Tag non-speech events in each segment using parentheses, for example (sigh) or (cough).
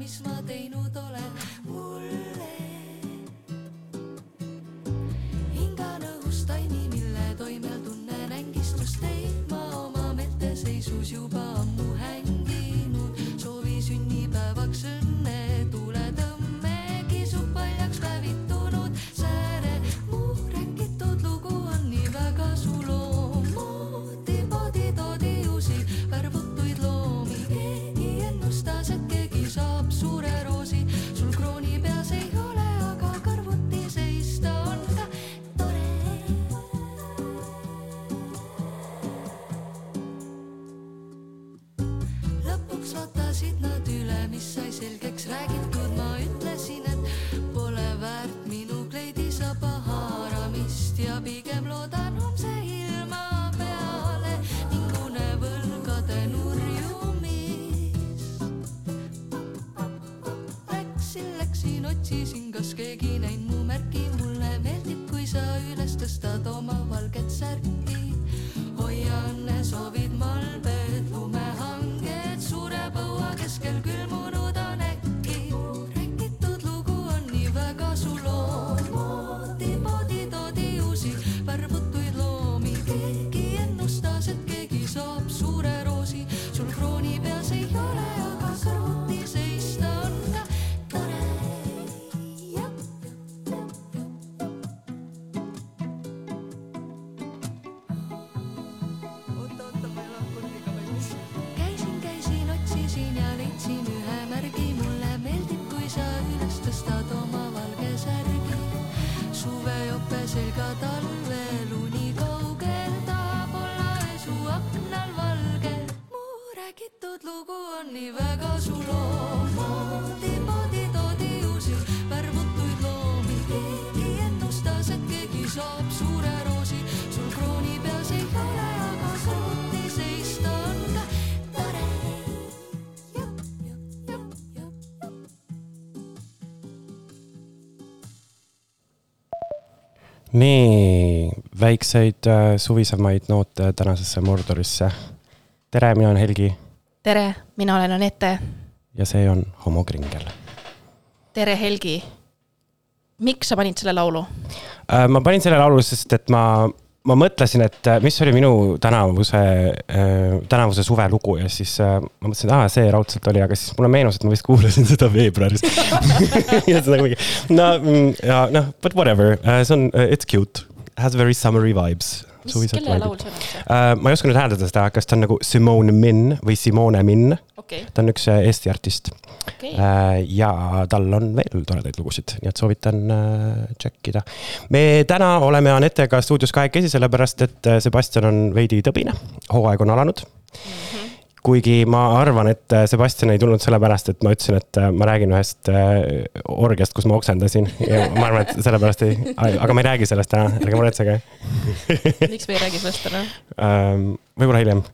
mis ma teinud olen nii, väikseid äh, suvisemaid noote tänasesse Mordorisse. tere, mina olen Helgi tere, mina olen Anette. ja see on Homo Kringel tere, Helgi. miks sa panid selle laulu? äh,. ma panin selle laulu, sest et ma, ma mõtlesin, et äh, mis oli minu tänavuse äh,, tänavuse suve lugu ja siis äh, ma mõtlesin, et aa, see raudselt oli, aga siis mulle meenus, et ma vist kuulasin (laughs) seda veebruaris. Ja seda kuidagi, no mm, ja noh, but whatever. See on it's cute, has very summery vibes. mis, kelle laul see on üldse? Uh, ma ei osanud hääldada seda, kas ta on nagu Simone Min või Simone Min, okei, ta on üks äh, Eesti artist okei. uh, ja tal on veel toredaid lugusid, nii et soovitan uh, tšekkida. me täna oleme Anetega stuudios kahekesi, sellepärast et äh, Sebastian on veidi tõbine, hooaeg on alanud. Kuigi ma arvan, et äh, Sebastian ei tulnud sellepärast, et ma ütlesin, et äh, ma räägin ühest äh, orgiast, kus ma oksendasin ja ma arvan, et sellepärast ei, (laughs) aga ma ei räägi sellest täna, ärge muretsege miks me ei räägi sellest täna? um,. võib-olla hiljem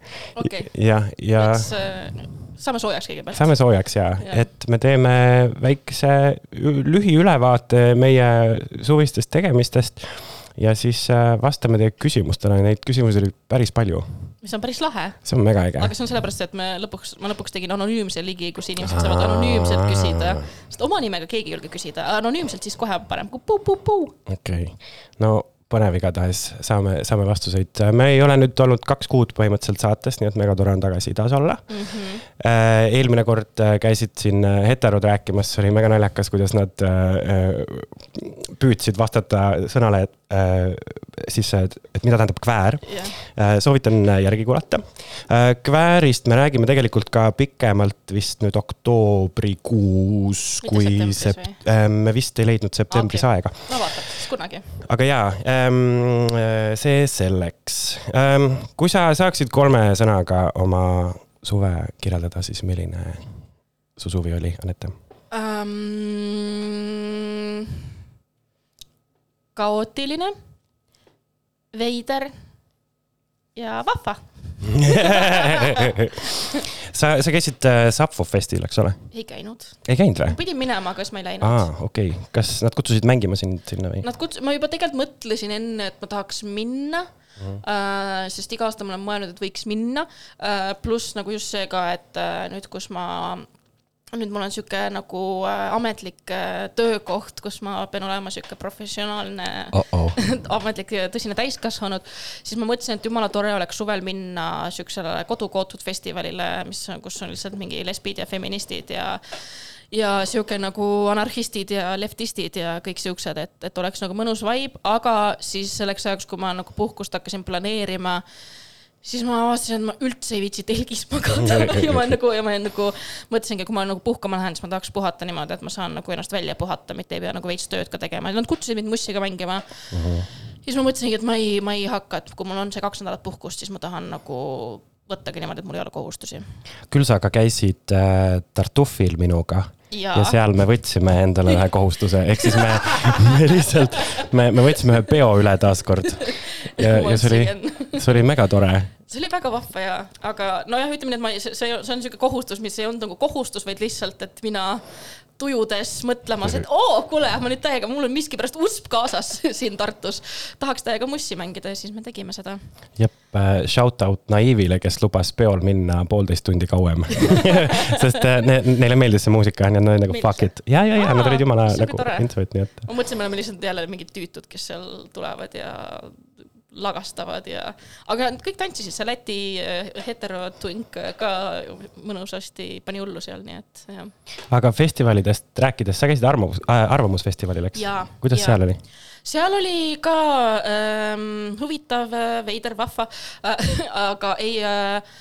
okei, jah, ja, äh, saame soojaks kõigepealt. saame soojaks ja, ja., et me teeme väikse lühiülevaate meie suvistest tegemistest ja siis vastame teie küsimustele, neid küsimusi oli päris palju, mis on päris lahe, see on mega äge. aga see on sellepärast, et me lõpuks, ma lõpuks tegin anonüümse ligi, kus inimesed saavad anonüümselt küsida. sest oma nimega keegi ei julge küsida, anonüümselt siis kohe parem kui puu-puu-puu. okei okay., no põnev igatahes, saame, saame vastuseid. me ei ole nüüd olnud kaks kuud põhimõtteliselt saates, nii et mega tore on tagasi taas olla mm. -hmm. eelmine kord äh, käisid siin äh, heterod rääkimas, oli mega naljakas, kuidas nad püüdsid vastata sõnale siis, et mida tähendab kväär Äh, soovitan järgi kuulata. Kväärist me räägime tegelikult ka pikemalt vist nüüd oktoobrikuus, kui sept-, me vist ei leidnud septembris Okei. aega. no vaatab siis kunagi. aga jaa, see selleks. kui sa saaksid kolme sõnaga oma suve kirjeldada, siis milline su suvi oli, Anette? um,. kaootiline, veider ja vahva. (laughs) sa, sa käisid äh, Sapfo festil, eks ole? ei käinud, ei käinud või? pidin minema, aga siis ma ei läinud aa, okei okay., kas nad kutsusid mängima sind sinna või? Nad kuts-, ma juba tegelikult mõtlesin enne, et ma tahaks minna mm. -hmm. Äh, sest iga aasta ma olen mõelnud, et võiks minna äh,. pluss nagu just see ka, et äh, nüüd, kus ma, nüüd mul on sihuke nagu äh, ametlik äh, töökoht, kus ma pean olema sihuke professionaalne oh -oh. (laughs) ametlik tõsine täiskasvanud, siis ma mõtlesin, et jumala tore oleks suvel minna siuksele kodukootud festivalile, mis on, kus on lihtsalt mingi lesbid ja feministid ja ja sihuke nagu anarhistid ja leftistid ja kõik siuksed, et, et oleks nagu mõnus vibe, aga siis selleks ajaks, kui ma nagu puhkust hakkasin planeerima, siis ma avastasin, et ma üldse ei viitsi telgis magada (laughs) ja ma nagu, ja ma nagu mõtlesingi, kui ma nagu puhkama lähen, siis ma tahaks puhata niimoodi, et ma saan nagu ennast välja puhata, mitte ei pea nagu veits tööd ka tegema, nad kutsusid mind mussiga mängima uh. -huh. siis ma mõtlesingi, et ma ei, ma ei hakka, et kui mul on see kaks nädalat puhkust, siis ma tahan nagu võttagi niimoodi, et mul ei ole kohustusi. küll sa aga käisid äh, Tartufil minuga ja, ja seal me võtsime endale ühe kohustuse, ehk siis me, me lihtsalt, me, me võtsime ühe peo üle taaskord. (laughs) ja, ja see oli, see oli megatore. See oli väga vahva ja, aga nojah, ütleme nii, et ma, see, see on niisugune kohustus, mis ei olnud nagu kohustus, vaid lihtsalt, et mina tujudes mõtlemas, et oo, kuule, ma nüüd täiega, mul on miskipärast usp kaasas (laughs) siin Tartus. tahaks täiega mussi mängida ja siis me tegime seda. jep, shout out Naivile, kes lubas peol minna poolteist tundi kauem (laughs) sest äh, ne, neile meeldis see muusika, et nad olid nagu fuck it. ja, ja, ja nad olid jumala nagu into it, nii et. ma mõtlesin, me oleme lihtsalt jälle mingid tüütud, kes seal tulevad ja lagastavad ja, aga kõik tantsisid, see Läti äh, heterotunk ka mõnusasti pani hullu seal, nii et jah. aga festivalidest rääkides, sa käisid arvamus äh,, arvamusfestivalil, eks kuidas jaa. seal oli? seal oli ka ähm, huvitav, veider, vahva äh, (laughs) aga ei äh,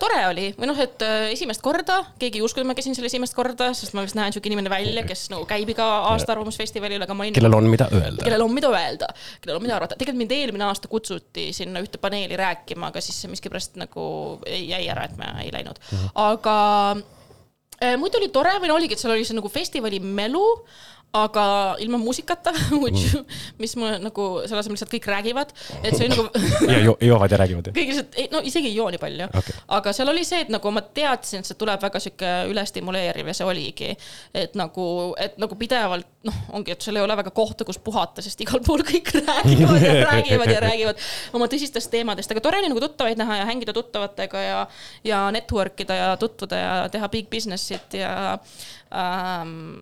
tore oli. Või noh, et äh, esimest korda, keegi ei uskunud, ma käisin seal esimest korda, sest ma vist näen siuke inimene välja, kes nagu käib iga aasta Arvamusfestivalil, aga ma olin. kellel on mida öelda? kellel on mida öelda, kellel on mida arvata, tegelikult mind eelmine aasta kutsuti sinna ühte paneeli rääkima, aga siis see miskipärast nagu ei- jäi ära, et ma ei läinud, aga äh, muidu oli tore või no oligi, et seal oli see nagu festivali melu, aga ilma muusikata, (laughs) mis ma nagu selle asemel lihtsalt kõik räägivad, et see oli nagu (laughs) ja jo joovad ja räägivad kõik lihtsalt, no isegi ei joo nii palju okay., aga seal oli see, et nagu ma teadsin, et see tuleb väga sihuke ülestimuleeriv ja see oligi. et nagu, et nagu pidevalt noh, ongi, et sul ei ole väga kohta, kus puhata, sest igal pool kõik räägivad ja räägivad ja räägivad oma tõsistest teemadest, aga tore oli nagu tuttavaid näha ja hängida tuttavatega ja, ja network ida ja tutvuda ja teha big business'it ja ähm,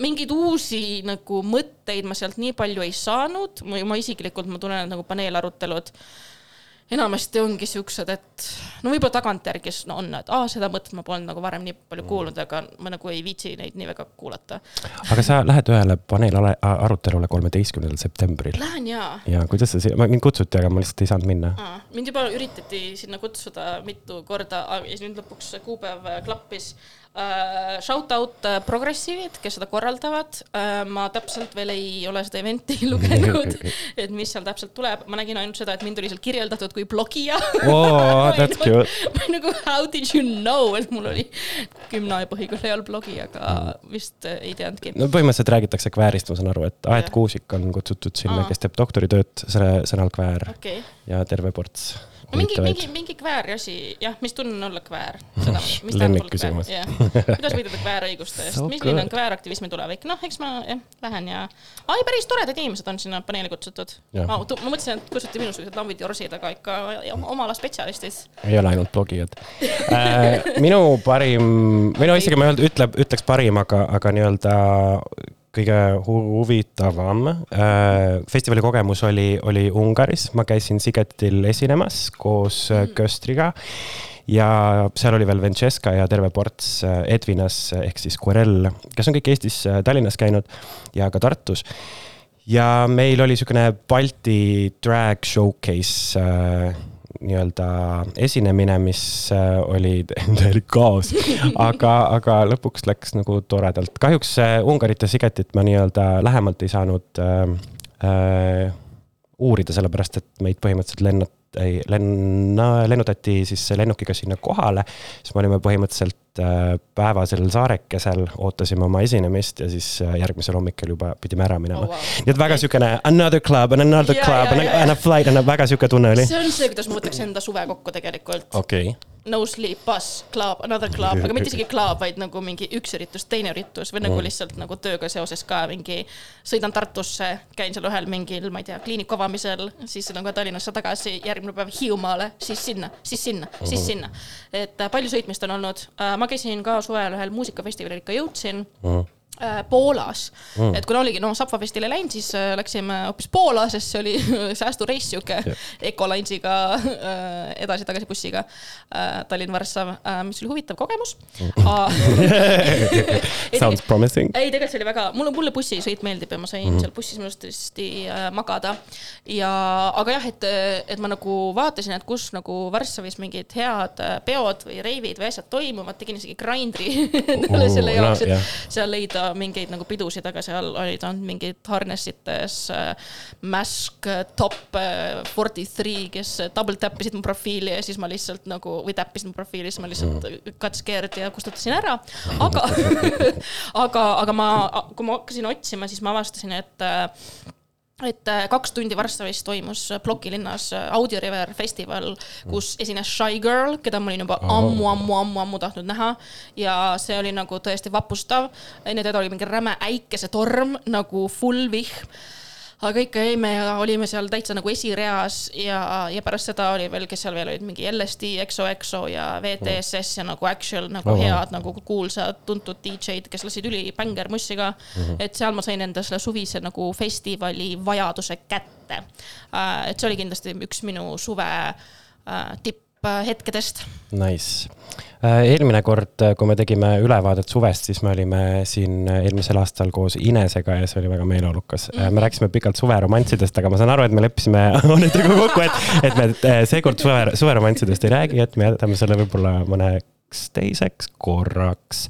mingeid uusi nagu mõtteid ma sealt nii palju ei saanud, ma isiklikult ma tunnen, nagu paneelarutelud enamasti ongi siuksed, et no võib-olla tagantjärgi no on, et aa, seda mõtet ma polnud nagu varem nii palju kuulnud, aga ma nagu ei viitsi neid nii väga kuulata. aga sa lähed ühele paneelarutelule kolmeteistkümnendal septembril Lähen jaa ja kuidas sa, mind kutsuti, aga ma lihtsalt ei saanud minna. Mind juba üritati sinna kutsuda mitu korda, siis nüüd lõpuks kuupäev äh, klappis. Shout out uh, progressiivid, kes seda korraldavad uh,. ma täpselt veel ei ole seda event'i (laughs) lugenud, (laughs) et mis seal täpselt tuleb, ma nägin ainult seda, et mind oli seal kirjeldatud kui blogija (laughs) oo, that's cute. ma olin nagu how did you know, et mul oli gümnapõhikool ei olnud blogi, aga vist äh, ei teadnudki. no põhimõtteliselt räägitakse kväärist, ma saan aru, et Aet. Kuusik on kutsutud sinna kes teeb doktoritööd selle sõnal kväär okei okay., ja terve ports mingi, mingi mingi kvääri asi, jah, mis tunne on olla kväär? (laughs) Lemmikküsimus. jah, (laughs) kuidas võidelda kväärõiguste eest So, milline on good. kvääraktivismi tulevik, noh, eks ma jah, lähen ja, ai, päris toredad inimesed on sinna paneeli kutsutud. Ma ma mõtlesin, et kutsuti minusugused lambid ja orsid, aga ikka oma oma ala spetsialistid. ei ole ainult blogijad äh,. minu parim, või no isegi ma ei olnud, ütle, ütleks parim, aga, aga nii-öelda kõige hu- huvitavam äh, festivali kogemus oli, oli Ungaris, ma käisin Sigetil esinemas koos mm. Köstriga. Ja seal oli veel Venceska ja terve ports äh, Edvinas ehk siis Querel, kes on kõik Eestis äh, Tallinnas käinud ja ka Tartus. Ja meil oli niisugune Balti drag showcase äh, nii-öelda esinemine, mis äh, oli (laughs) täielik kaos, aga, aga lõpuks läks nagu toredalt. kahjuks äh, Ungarit ja Sigetit ma nii-öelda lähemalt ei saanud äh, äh, uurida, sellepärast et meid põhimõtteliselt lennut-, ei lenna, lennutati siis lennukiga sinna kohale, siis me olime põhimõtteliselt äh, päevasel saarekesel ootasime oma esinemist ja siis äh, järgmisel hommikul juba pidime ära minema Oh, wow. nii et väga siukene another club and another Ja, club ja, and, ja. and a flight and a väga siuke tunne oli. see on see, kuidas ma võtaks enda suve kokku tegelikult. okei okay., no sleep, bus, club, another club, aga mitte isegi club, vaid nagu mingi üks üritus, teine üritus või nagu Mm. lihtsalt nagu tööga seoses ka mingi. sõidan Tartusse, käin seal ühel mingil, ma ei tea, kliiniku avamisel, siis nagu Tallinnasse tagasi, järgmine päev Hiiumaale, siis sinna, siis sinna, siis sinna. et äh, palju sõitmist on olnud, ma käisin ka suvel ühel muusikafestivalil ikka jõudsin Mhm. Äh, Poolas mm., et kuna oligi noh, Sapfa festivali läinud, siis äh, läksime hoopis Poola, sest see oli (laughs) säästureis sihuke Ecolinesiga äh, edasi-tagasi bussiga Tallinn-Varssav mis oli huvitav kogemus (laughs) sounds (laughs) promising. ei, tegelikult see oli väga, mulle, mulle bussisõit meeldib ja ma sain mm seal bussis minu arust hästi magada. ja, aga jah, et, et ma nagu vaatasin, et kus nagu Varssavis mingid head peod või reivid või asjad toimuvad, tegin isegi Grindri endale Oo, selle jaoks, no, jah. et seal leida mingeid nagu pidusid, aga seal olid ainult mingid harnessites äh, Mask äh, Top äh, Forty Three, kes äh, double tap isid mu profiili ja siis ma lihtsalt nagu või täppisid mu profiili, siis ma lihtsalt mm. got scared ja kustutasin ära. aga, (laughs) aga, aga ma, kui ma hakkasin otsima, siis ma avastasin, et äh, et äh, kaks tundi Varssavis toimus äh, Ploki linnas äh, Audio River festival, kus esines Shy Girl, keda ma olin juba ammu, ammu, ammu, ammu tahtnud näha. ja see oli nagu tõesti vapustav. enne teda oli mingi räme äikesetorm nagu full vihm aga ikka jäime ja olime seal täitsa nagu esireas ja, ja pärast seda oli veel, kes seal veel olid, mingi LSD, XOXO ja VTSS ja nagu Actual nagu wow. head nagu kuulsad tuntud DJ-d, kes lasid ülibängar mussi ka mm. -hmm. et seal ma sain enda selle suvise nagu festivali vajaduse kätte. et see oli kindlasti üks minu suve äh, tipphetkedest. Nice. eelmine kord, kui me tegime ülevaadet suvest, siis me olime siin eelmisel aastal koos Inesega ja see oli väga meeleolukas mm. -hmm. me rääkisime pikalt suveromanssidest, aga ma saan aru, et me leppisime (laughs) Anetega kokku, et, et me seekord suve, suveromanssidest ei räägi, et me jätame selle võib-olla mõneks teiseks korraks.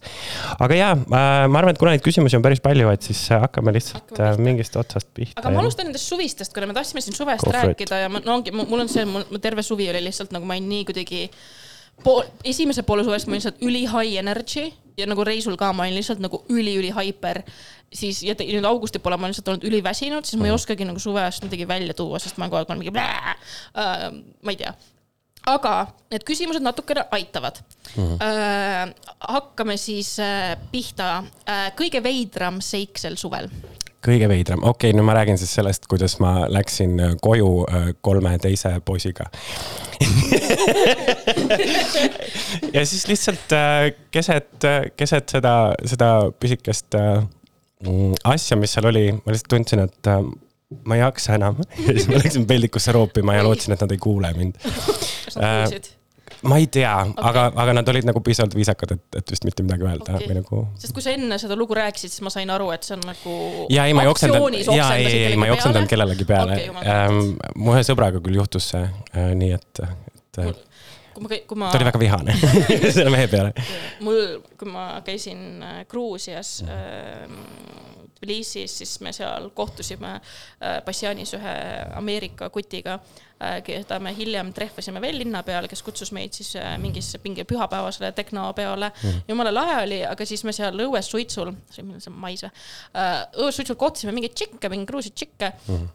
aga jaa, ma arvan, et kuna neid küsimusi on päris palju, et siis hakkame lihtsalt Hakkame pihta. äh, mingist otsast pihta. aga ma alustan nendest suvistest, kuna me tahtsime siin suvest Go rääkida ja ma, no ongi, mul on see, mul terve suvi oli lihtsalt nagu ma olin nii kuidagi pool, esimese poole suvest ma olin lihtsalt üli high energy ja nagu reisul ka ma olin lihtsalt nagu üli-üli hyper. siis ja te- nüüd augusti poole ma olen lihtsalt olnud üliväsinud, siis ma ei oskagi nagu suvest midagi välja tuua, sest ma kogu aeg olen mingi äh,, ma ei tea aga need küsimused natukene aitavad mm. -hmm. Äh, hakkame siis äh, pihta äh,. kõige veidram seik sel suvel kõige veidram, okei okay,, no ma räägin siis sellest, kuidas ma läksin koju kolme teise poisiga. (laughs) ja siis lihtsalt keset, keset seda, seda pisikest mm, asja, mis seal oli, ma lihtsalt tundsin, et ma ei jaksa enam. (laughs) ja siis ma läksin peldikusse roopima ja lootsin, et nad ei kuule mind. Kas nad Äh, kuulsid? ma ei tea okay., aga, aga nad olid nagu piisavalt viisakad, et, et vist mitte midagi öelda okay. või nagu sest kui sa enne seda lugu rääkisid, siis ma sain aru, et see on nagu. ja ei, ma ei oksendanud, ja ei, ei, ei, ma ei oksendanud kellelegi peale okay,. mu ühe sõbraga küll juhtus see äh, nii, et, et äh, kui ma, kui ma ta oli, väga vihane (laughs) selle mehe peale. mul, kui ma käisin äh, Gruusias äh, Tbilisis, siis me seal kohtusime äh, Bassianis ühe Ameerika kutiga äh,, keda me hiljem trehvasime veel linna peal, kes kutsus meid siis äh, mingisse mingi pühapäevasele tehnopeole mm.. jumala lahe oli, aga siis me seal õues suitsul, see on mais või äh,, õues suitsul kohtasime mingeid tšikke, mingeid Gruusi tšikke mm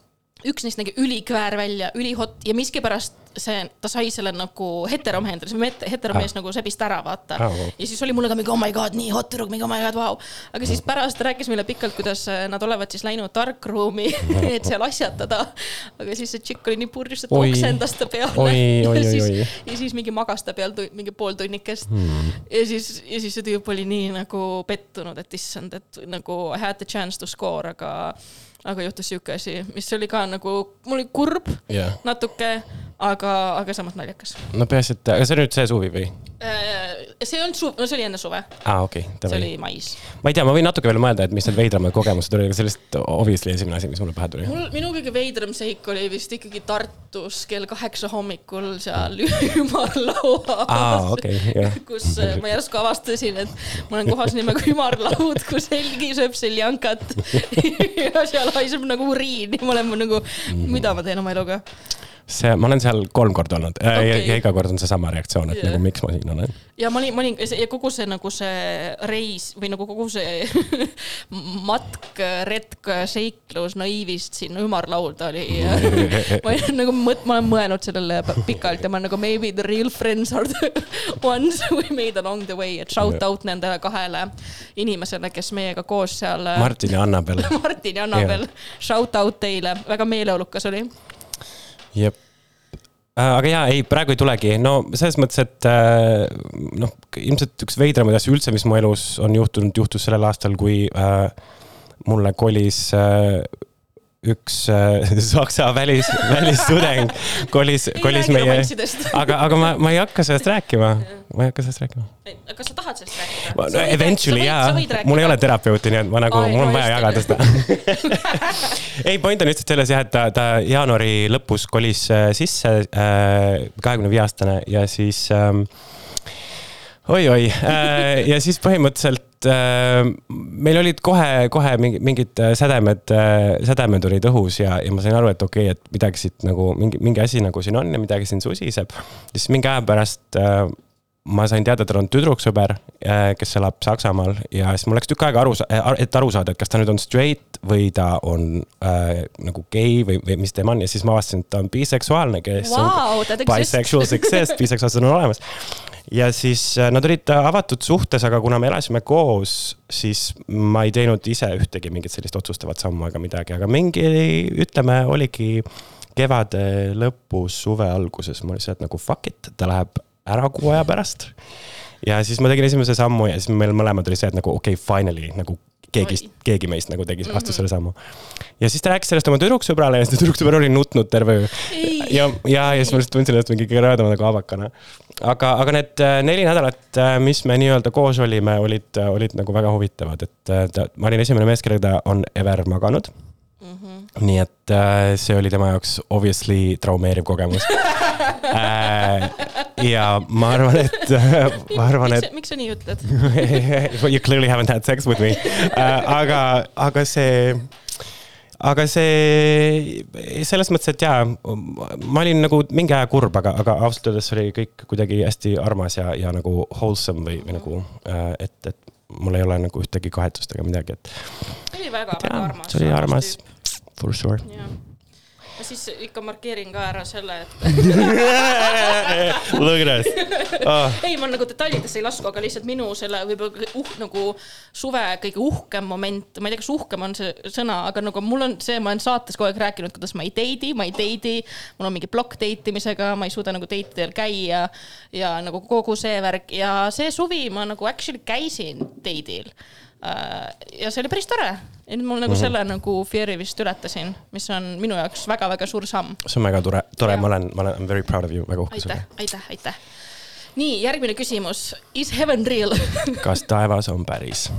üks neist nägi ülikväär välja, ülihot ja miskipärast see, ta sai selle nagu heteromehe endale, see heteromees Ah. nagu sebis ta ära, vaata Ah, wow. ja siis oli mulle ka mingi oh my god, nii hot tüdruk, mingi oh my god, vau. aga siis pärast rääkis meile pikalt, kuidas äh, nad olevat siis läinud darkroom'i, (laughs) et seal asjatada. aga siis see tšikk oli nii purjus, et oksendas ta peale. (laughs) Ja siis ja siis mingi magas ta peal mingi pool tunnikest Hmm. ja siis, ja siis see tüüp oli nii nagu pettunud, et issand, et nagu I had the chance to score, aga, aga juhtus sihuke asi, mis oli ka nagu, mul oli kurb jah, natuke, aga, aga samas naljakas. no peaasi, et, aga see on nüüd see suvi või? see ei olnud suv, no see oli enne suve, aa, okei okay,, see oli mais ma ei tea, ma võin natuke veel mõelda, et mis need veidramad kogemused olid, aga sellest obviously esimene asi, mis mulle pähe tuli. mul, minu kõige veidram seik oli vist ikkagi Tartus kell kaheksa hommikul seal (laughs) ümarlauas aa, okei, jah. kus äh, ma järsku avastasin, et ma olen kohas nimega ümarlaud, kus Helgi sööb seljankat (laughs) ja seal haiseb nagu uriin ja ma olen nagu, mida ma teen oma eluga. see, ma olen seal kolm korda olnud okay. ja, ja iga kord on seesama reaktsioon, et yeah. nagu miks ma siin olen. ja ma olin, ma olin ja kogu see nagu see reis või nagu kogu see (laughs) matk, retk, seiklus naiivist sinna ümarlauda oli. (laughs) ma olin nagu mõt-, ma olen mõelnud sellele pikalt ja ma nagu maybe the real friends are the (laughs) ones we made along the way, et shout out nendele kahele inimesele, kes meiega koos seal. Martin ja Annabel. Martin ja Annabel, shout out teile, väga meeleolukas oli. jep. aga jaa, ei, praegu ei tulegi, no selles mõttes, et äh, noh, ilmselt üks veidramaid asju üldse, mis mu elus on juhtunud, juhtus sellel aastal, kui äh, mulle kolis äh, üks äh, (laughs) saksa välis, välistudeng kolis, kolis meie, (laughs) aga, aga ma, ma ei hakka sellest rääkima, ma ei hakka sellest rääkima. kas sa tahad sellest rääkida? No eventually jaa, mul ei ole terapeuti, nii et ma nagu, mul on vaja jagada seda. (laughs) ei, point on lihtsalt selles jah, et ta, ta jaanuari lõpus kolis äh, sisse, kahekümne viie aastane ja siis ähm, oi-oi äh, ja siis põhimõtteliselt äh, meil olid kohe-kohe mingi, mingid äh, sädemed, sädemed olid õhus ja, ja ma sain aru, et okei okay,, et midagi siit nagu mingi, mingi asi nagu siin on ja midagi siin susiseb. siis mingi aja pärast äh, ma sain teada, et tal on tüdruksõber, kes elab Saksamaal ja siis mul läks tükk aega aru, et aru saada, et kas ta nüüd on straight või ta on äh, nagu gei või, või mis teema on ja siis ma avastasin, et ta on biseksuaalne, kes Wow, on bisexual success, (laughs) biseksuaalsed on olemas. Ja siis äh, nad olid avatud suhtes, aga kuna me elasime koos, siis ma ei teinud ise ühtegi mingit sellist otsustavat sammu ega midagi, aga mingi, ütleme, oligi kevade lõpus, suve alguses, ma lihtsalt nagu fuck it, ta läheb ära kuu aja pärast. ja siis ma tegin esimese sammu ja siis meil mõlemad oli see, et nagu okei okay,, finally nagu keegi keegi meist nagu tegi, astus selle sammu. ja siis ta rääkis sellest oma tüdruksõbrale ja siis tüdruksõber oli nutnud terve öö. ja, ja, ja siis ma lihtsalt tundsin ennast mingi kõige rõvedama nagu avakana. aga, aga need äh, neli nädalat, mis me nii-öelda koos olime, olid, olid nagu väga huvitavad, et äh, ta, ma olin esimene mees, kellega ta on ever maganud. nii et äh, see oli tema jaoks obviously traumeeriv kogemus (laughs) äh,. ja ma arvan, et, ma arvan, et miks sa nii ütled? (laughs) You clearly haven't had sex with me aga, aga see, aga see selles mõttes, et jaa, ma olin nagu mingi aja kurb, aga, aga ausalt öeldes oli kõik kuidagi hästi armas ja, ja nagu wholesome või, või nagu uh,, et, et mul ei ole nagu ühtegi kahetsust ega midagi, et see oli väga, väga armas. see oli armas, for sure. Ma siis ikka markeerin ka ära selle, et (laughs) us oh.. ei, ma nagu detailidesse ei lasku, aga lihtsalt minu selle võib-olla uh, nagu suve kõige uhkem moment, ma ei tea, kas uhkem on see sõna, aga nagu mul on see, ma olen saates kogu aeg rääkinud, kuidas ma ei date'i, ma ei date'i, mul on mingi plokk date imisega, ma ei suuda nagu date idel käia ja nagu kogu see värk ja see suvi ma nagu actually käisin date'il ja see oli päris tore, et mul nagu selle nagu fear'i vist ületasin, mis on minu jaoks väga-väga suur samm see on väga tore, tore, ma olen, ma olen I m very proud of you, väga uhke sulle., aitäh, aitäh. nii, järgmine küsimus. Is heaven real? (laughs) kas taevas on päris?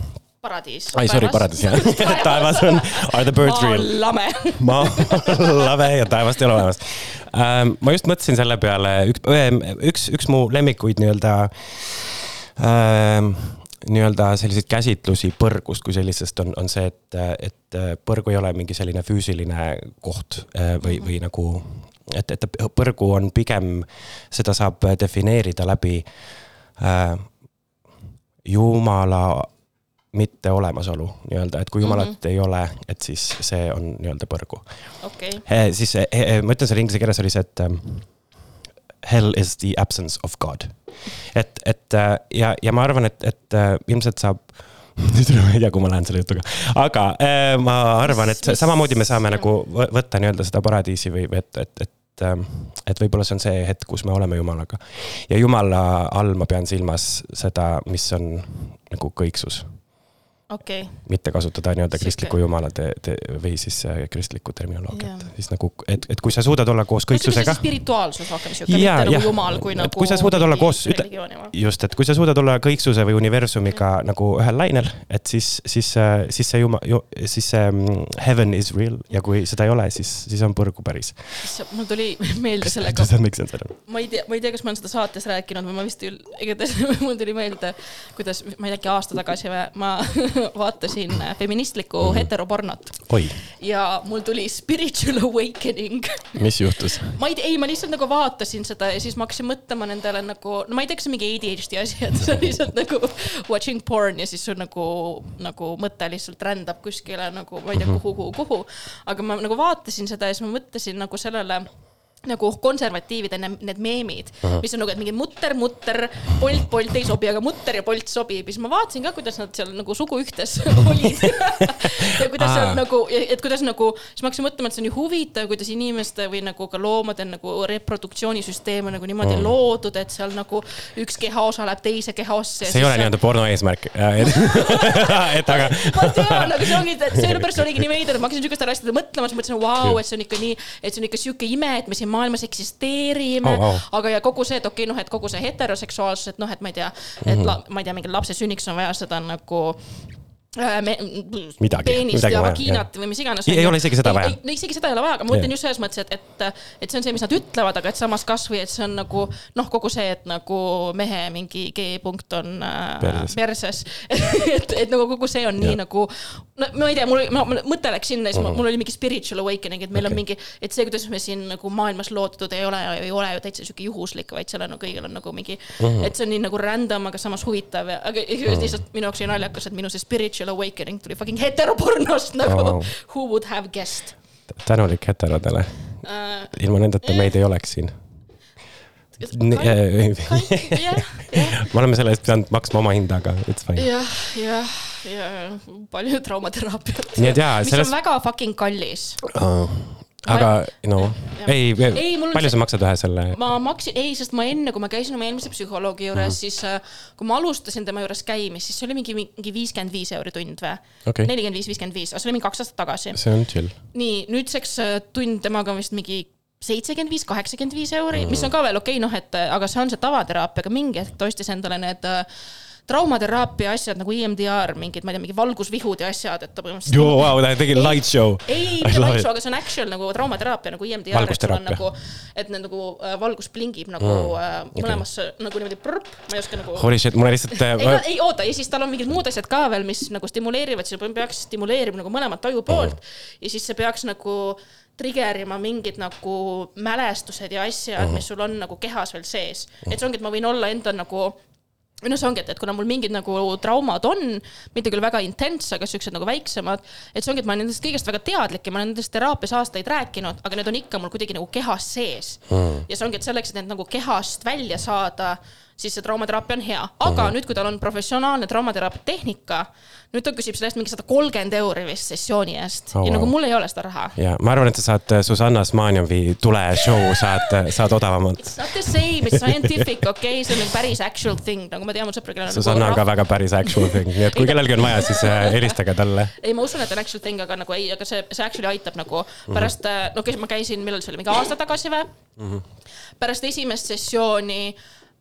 paradiis. ai, sorry, paradiis jah. (laughs) taevas on, are the birds real? lame. (laughs) maa lave ja taevast ei ole olemas ähm,. ma just mõtlesin selle peale, üks, üks, üks mu lemmikuid nii-öelda ähm, nii-öelda selliseid käsitlusi põrgust kui sellisest on, on see, et, et põrgu ei ole mingi selline füüsiline koht äh, või, või nagu, et, et põrgu on pigem, seda saab defineerida läbi äh, jumala mitte olemasolu nii-öelda, et kui jumalat mm -hmm. ei ole, et siis see on nii-öelda põrgu. Okei, Eh, siis ma ütlen selle inglise keeles oli see, et hell is the absence of God. et, et äh, ja, ja ma arvan, et, et äh, ilmselt saab (laughs) nüüd ma ei tea, kuhu ma lähen selle jutuga, aga äh, ma arvan, et samamoodi me saame nagu võ- võtta nii-öelda seda paradiisi või, või et, et, et ähm, et võib-olla see on see hetk, kus me oleme Jumalaga. ja Jumala all ma pean silmas seda, mis on nagu kõiksus, okei, mitte kasutada nii-öelda Sihuke- kristliku jumala te, te, või siis äh, kristlikku terminoloogiat siis nagu, et, et kui sa suudad olla koos kõiksusega. spirituaalsus rohkem siuke, Jaa, mitte jah. nagu jumal, kui Et nagu. kui sa suudad olla koos- just, et kui sa suudad olla kõiksuse või universumiga nagu ühel lainel, et siis, siis, siis see juma-, siis see mm, heaven is real ja kui seda ei ole, siis, siis on põrgu päris. mul tuli (laughs) meelde sellega ma ei tea, ma ei tea, kas ma olen seda saates rääkinud või ma vist igatahes (laughs) mul tuli meelde, kuidas, ma ei tea, äkki aasta tagasi või ma (laughs) (laughs) vaatasin feministlikku heteropornot oi, ja mul tuli spiritual (laughs) awakening. mis juhtus? ma ei tea, ei, ma lihtsalt nagu vaatasin seda ja siis ma hakkasin mõtlema nendele nagu, no ma ei tea, kas see on mingi ADHD asi, et on lihtsalt nagu watching porn ja siis sul nagu, nagu mõte lihtsalt rändab kuskile nagu ma ei tea, kuhu, kuhu, kuhu. aga ma nagu vaatasin seda ja siis ma mõtlesin nagu sellele nagu konservatiivide ne- need meemid, mis on nagu, et mingi mutter, mutter, Bolt, Bolt ei sobi, aga mutter ja Bolt sobib ja siis ma vaatasin ka, kuidas nad seal nagu suguühtes (laughs) olid. ja kuidas seal nagu, et kuidas nagu, siis ma hakkasin mõtlema, et see on ju huvitav, kuidas inimeste või nagu ka loomade nagu reproduktsioonisüsteem on nagu niimoodi mm. loodud, et seal nagu üks kehaosa läheb teise kehaosse. see ei ole nii-öelda porno eesmärk. (laughs) (laughs) et aga. ma tean, aga see ongi, sellepärast oligi nii veider, et ma hakkasin sihukestele asjadele mõtlema, siis mõtlesin, vau, et see on ikka nii, et see on ikka sihuke ime, et me siin maailmas eksisteerime Au, au. aga ja kogu see, et okei okay,, noh, et kogu see heteroseksuaalsus, et noh, et ma ei tea, et la, ma ei tea, mingi lapse sünniks on vaja seda nagu äh, me, Midagi, peenist midagi ja vagiinat või mis iganes. Ei- ole isegi seda vaja. no isegi seda ei ole vaja, aga ma mõtlen just selles mõttes, et, et, et see on see, mis nad ütlevad, aga et samas kasvõi, et see on nagu noh, kogu see, et nagu mehe mingi G-punkt on äh, Perses. (laughs) et, et nagu kogu see on nii Jah. nagu, no ma ei tea, mul, ma, mõte läks sinna ja siis uh -huh. mul oli mingi spiritual awakening, et meil okay. on mingi, et see, kuidas me siin nagu maailmas loodud ei ole, ei ole ju täitsa sihuke juhuslik, vaid seal on nagu kõigil on nagu mingi uh, -huh. et see on nii nagu random, aga samas huvitav ja, aga uh -huh. lihtsalt minu jaoks oli naljakas, et minu see spiritual awakening tuli fucking heteropornost nagu Oh, oh, who would have guessed tänulik heterodele, uh,. ilma nendeta meid ei oleks siin. jah, (laughs) me oleme selle eest pidanud maksma oma hinda, aga it's fine. jah, jah, ja palju traumateraapiat. Nii et jaa, mis selles- on väga fucking kallis aga no Jah. ei, Ei, palju sa maksad ühe selle? ma maksin, ei, sest ma enne, kui ma käisin oma eelmise psühholoogi juures mm, -hmm. siis äh, kui ma alustasin tema juures käimist, siis see oli mingi, mingi viiskümmend viis euri tund või nelikümmend viis, viiskümmend viis, aga see oli mingi kaks aastat tagasi. see on chill. nii, nüüdseks äh, tund temaga on vist mingi seitsekümmend viis, kaheksakümmend viis euri mm, -hmm. mis on ka veel okei okay,, noh, et äh, aga see on see tavateraapia, aga mingi hetk ta ostis endale need äh, traumateraapia asjad nagu EMDR, mingid, ma ei tea, mingi valgusvihud ja asjad, et ta põhimõtteliselt. joo, vau, ta tegi light show. ei, (laughs) mitte light show, aga see on actual nagu traumateraapia nagu EMDR, et sul on nagu, et need nagu äh, valgus plingib nagu mm, okay. mõlemasse nagu niimoodi prõpp, ma ei oska nagu. Holy shit, mulle lihtsalt (laughs) ei, ei oota ja siis tal on mingid muud asjad ka veel, mis nagu stimuleerivad, siis peaks stimuleerima nagu mõlemat ajupoolt mm. ja siis see peaks nagu trigerima mingid nagu mälestused ja asjad mm, -hmm. mis sul on nagu kehas veel sees. et see ongi, et ma võin olla enda nagu või noh, see ongi, et, et kuna mul mingid nagu traumad on, mitte küll väga intense, aga siuksed nagu väiksemad, et see ongi, et ma olen nendest kõigest väga teadlik ja ma olen nendest teraapias aastaid rääkinud, aga need on ikka mul kuidagi nagu kehas sees mm.. ja see ongi, et selleks, et need nagu kehast välja saada, siis see traumateraapia on hea, aga mm. nüüd, kui tal on professionaalne traumateraapia tehnika, nüüd ta küsib selle eest mingi sada kolmkümmend euri vist sessiooni eest Oh, ja wow. nagu mul ei ole seda raha. ja ma arvan, et sa saad äh, Susanna Smanjovi tule show saad, saad odavamalt. It's not the same, it's scientific, okei okay,, see on nagu päris actual thing, nagu ma tean, mul sõpra, kellel on Susanna on nagu ka väga päris actual thing, nii et kui kellelgi on vaja, siis äh, helistage talle. ei, ma usun, et on actual thing, aga nagu ei, aga see, see actually aitab nagu pärast mm, -hmm. no kes ma käisin, millal see oli, mingi aasta tagasi või mm? -hmm. pärast esimest sessiooni